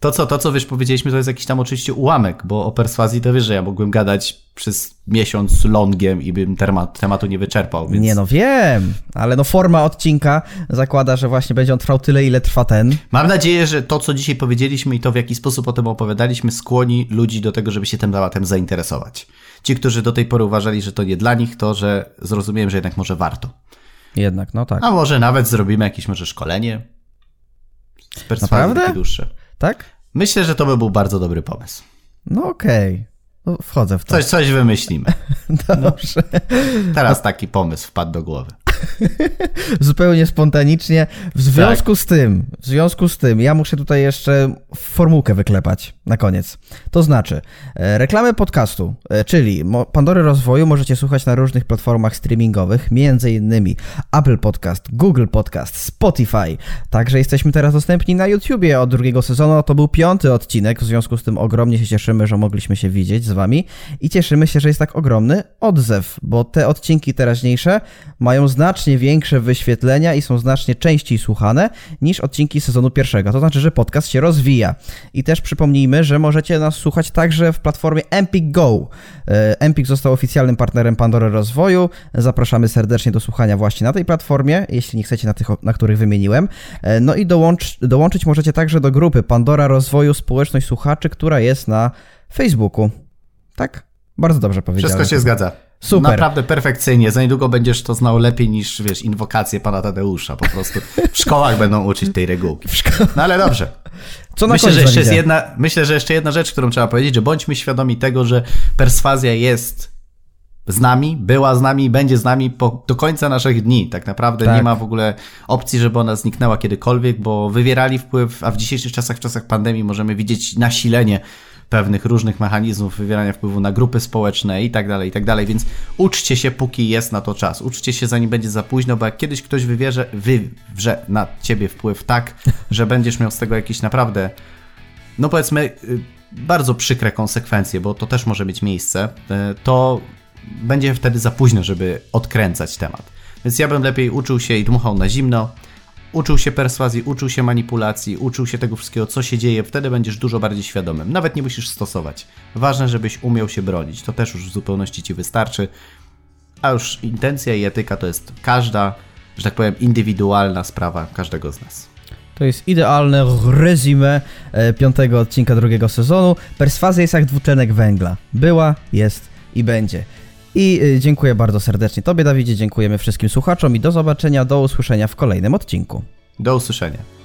To co, to co wiesz, powiedzieliśmy, to jest jakiś tam oczywiście ułamek, bo o perswazji to wiesz, że ja mogłem gadać przez miesiąc longiem i bym temat, tematu nie wyczerpał, więc nie no wiem, ale no forma odcinka zakłada, że właśnie będzie on trwał tyle, ile trwa ten. mam nadzieję, że to, co dzisiaj powiedzieliśmy i to, w jaki sposób o tym opowiadaliśmy, skłoni ludzi do tego, żeby się tym tematem zainteresować. Ci, którzy do tej pory uważali, że to nie dla nich, to, że zrozumiałem, że jednak może warto. Jednak, no tak. A może nawet zrobimy jakieś może szkolenie z takie dłuższe. Tak? Myślę, że to by był bardzo dobry pomysł. No okej. No, wchodzę w to. Coś, coś wymyślimy. Dobrze. Teraz taki pomysł wpadł do głowy. Zupełnie spontanicznie. W związku z tym, w związku z tym, ja muszę tutaj jeszcze formułkę wyklepać na koniec. To znaczy, e, reklamy podcastu, e, czyli Pandory Rozwoju możecie słuchać na różnych platformach streamingowych, między innymi Apple Podcast, Google Podcast, Spotify. Także jesteśmy teraz dostępni na YouTubie od drugiego sezonu. To był piąty odcinek, w związku z tym ogromnie się cieszymy, że mogliśmy się widzieć z wami i cieszymy się, że jest tak ogromny odzew, bo te odcinki teraźniejsze mają znacznie większe wyświetlenia i są znacznie częściej słuchane niż odcinki sezonu pierwszego. To znaczy, że podcast się rozwija. I też przypomnijmy, że możecie nas słuchać także w platformie Empik Go. E, Empik został oficjalnym partnerem Pandory Rozwoju. Zapraszamy serdecznie do słuchania właśnie na tej platformie, jeśli nie chcecie na tych, na których wymieniłem. E, No i dołącz, dołączyć możecie także do grupy Pandora Rozwoju Społeczność Słuchaczy, która jest na Facebooku. Tak? Bardzo dobrze powiedziałem. Wszystko się zgadza. Super. Naprawdę perfekcyjnie. Za niedługo będziesz to znał lepiej niż, wiesz, inwokacje pana Tadeusza. Po prostu w szkołach będą uczyć tej regułki. No ale dobrze. Co na Myślę, że jeszcze jest jedna, myślę, że jeszcze jedna rzecz, którą trzeba powiedzieć, że bądźmy świadomi tego, że perswazja jest z nami, była z nami i będzie z nami po, do końca naszych dni. Tak naprawdę Tak. nie ma w ogóle opcji, żeby ona zniknęła kiedykolwiek, bo wywierali wpływ, a w dzisiejszych czasach, w czasach pandemii możemy widzieć nasilenie pewnych różnych mechanizmów wywierania wpływu na grupy społeczne i tak dalej, i tak dalej, więc uczcie się, póki jest na to czas. Uczcie się, zanim będzie za późno, bo jak kiedyś ktoś wywierze, wywrze na ciebie wpływ tak, że będziesz miał z tego jakiś naprawdę no powiedzmy, y, bardzo przykre konsekwencje, bo to też może mieć miejsce, y, to będzie wtedy za późno, żeby odkręcać temat. Więc ja bym lepiej uczył się i dmuchał na zimno, uczył się perswazji, uczył się manipulacji, uczył się tego wszystkiego, co się dzieje, wtedy będziesz dużo bardziej świadomym. Nawet nie musisz stosować. Ważne, żebyś umiał się bronić. To też już w zupełności ci wystarczy. A już intencja i etyka to jest każda, że tak powiem, indywidualna sprawa każdego z nas. To jest idealne resume e, piątego odcinka drugiego sezonu. Perswazja jest jak dwutlenek węgla. Była, jest i będzie. I e, dziękuję bardzo serdecznie Tobie, Dawidzie, dziękujemy wszystkim słuchaczom i do zobaczenia, do usłyszenia w kolejnym odcinku. Do usłyszenia.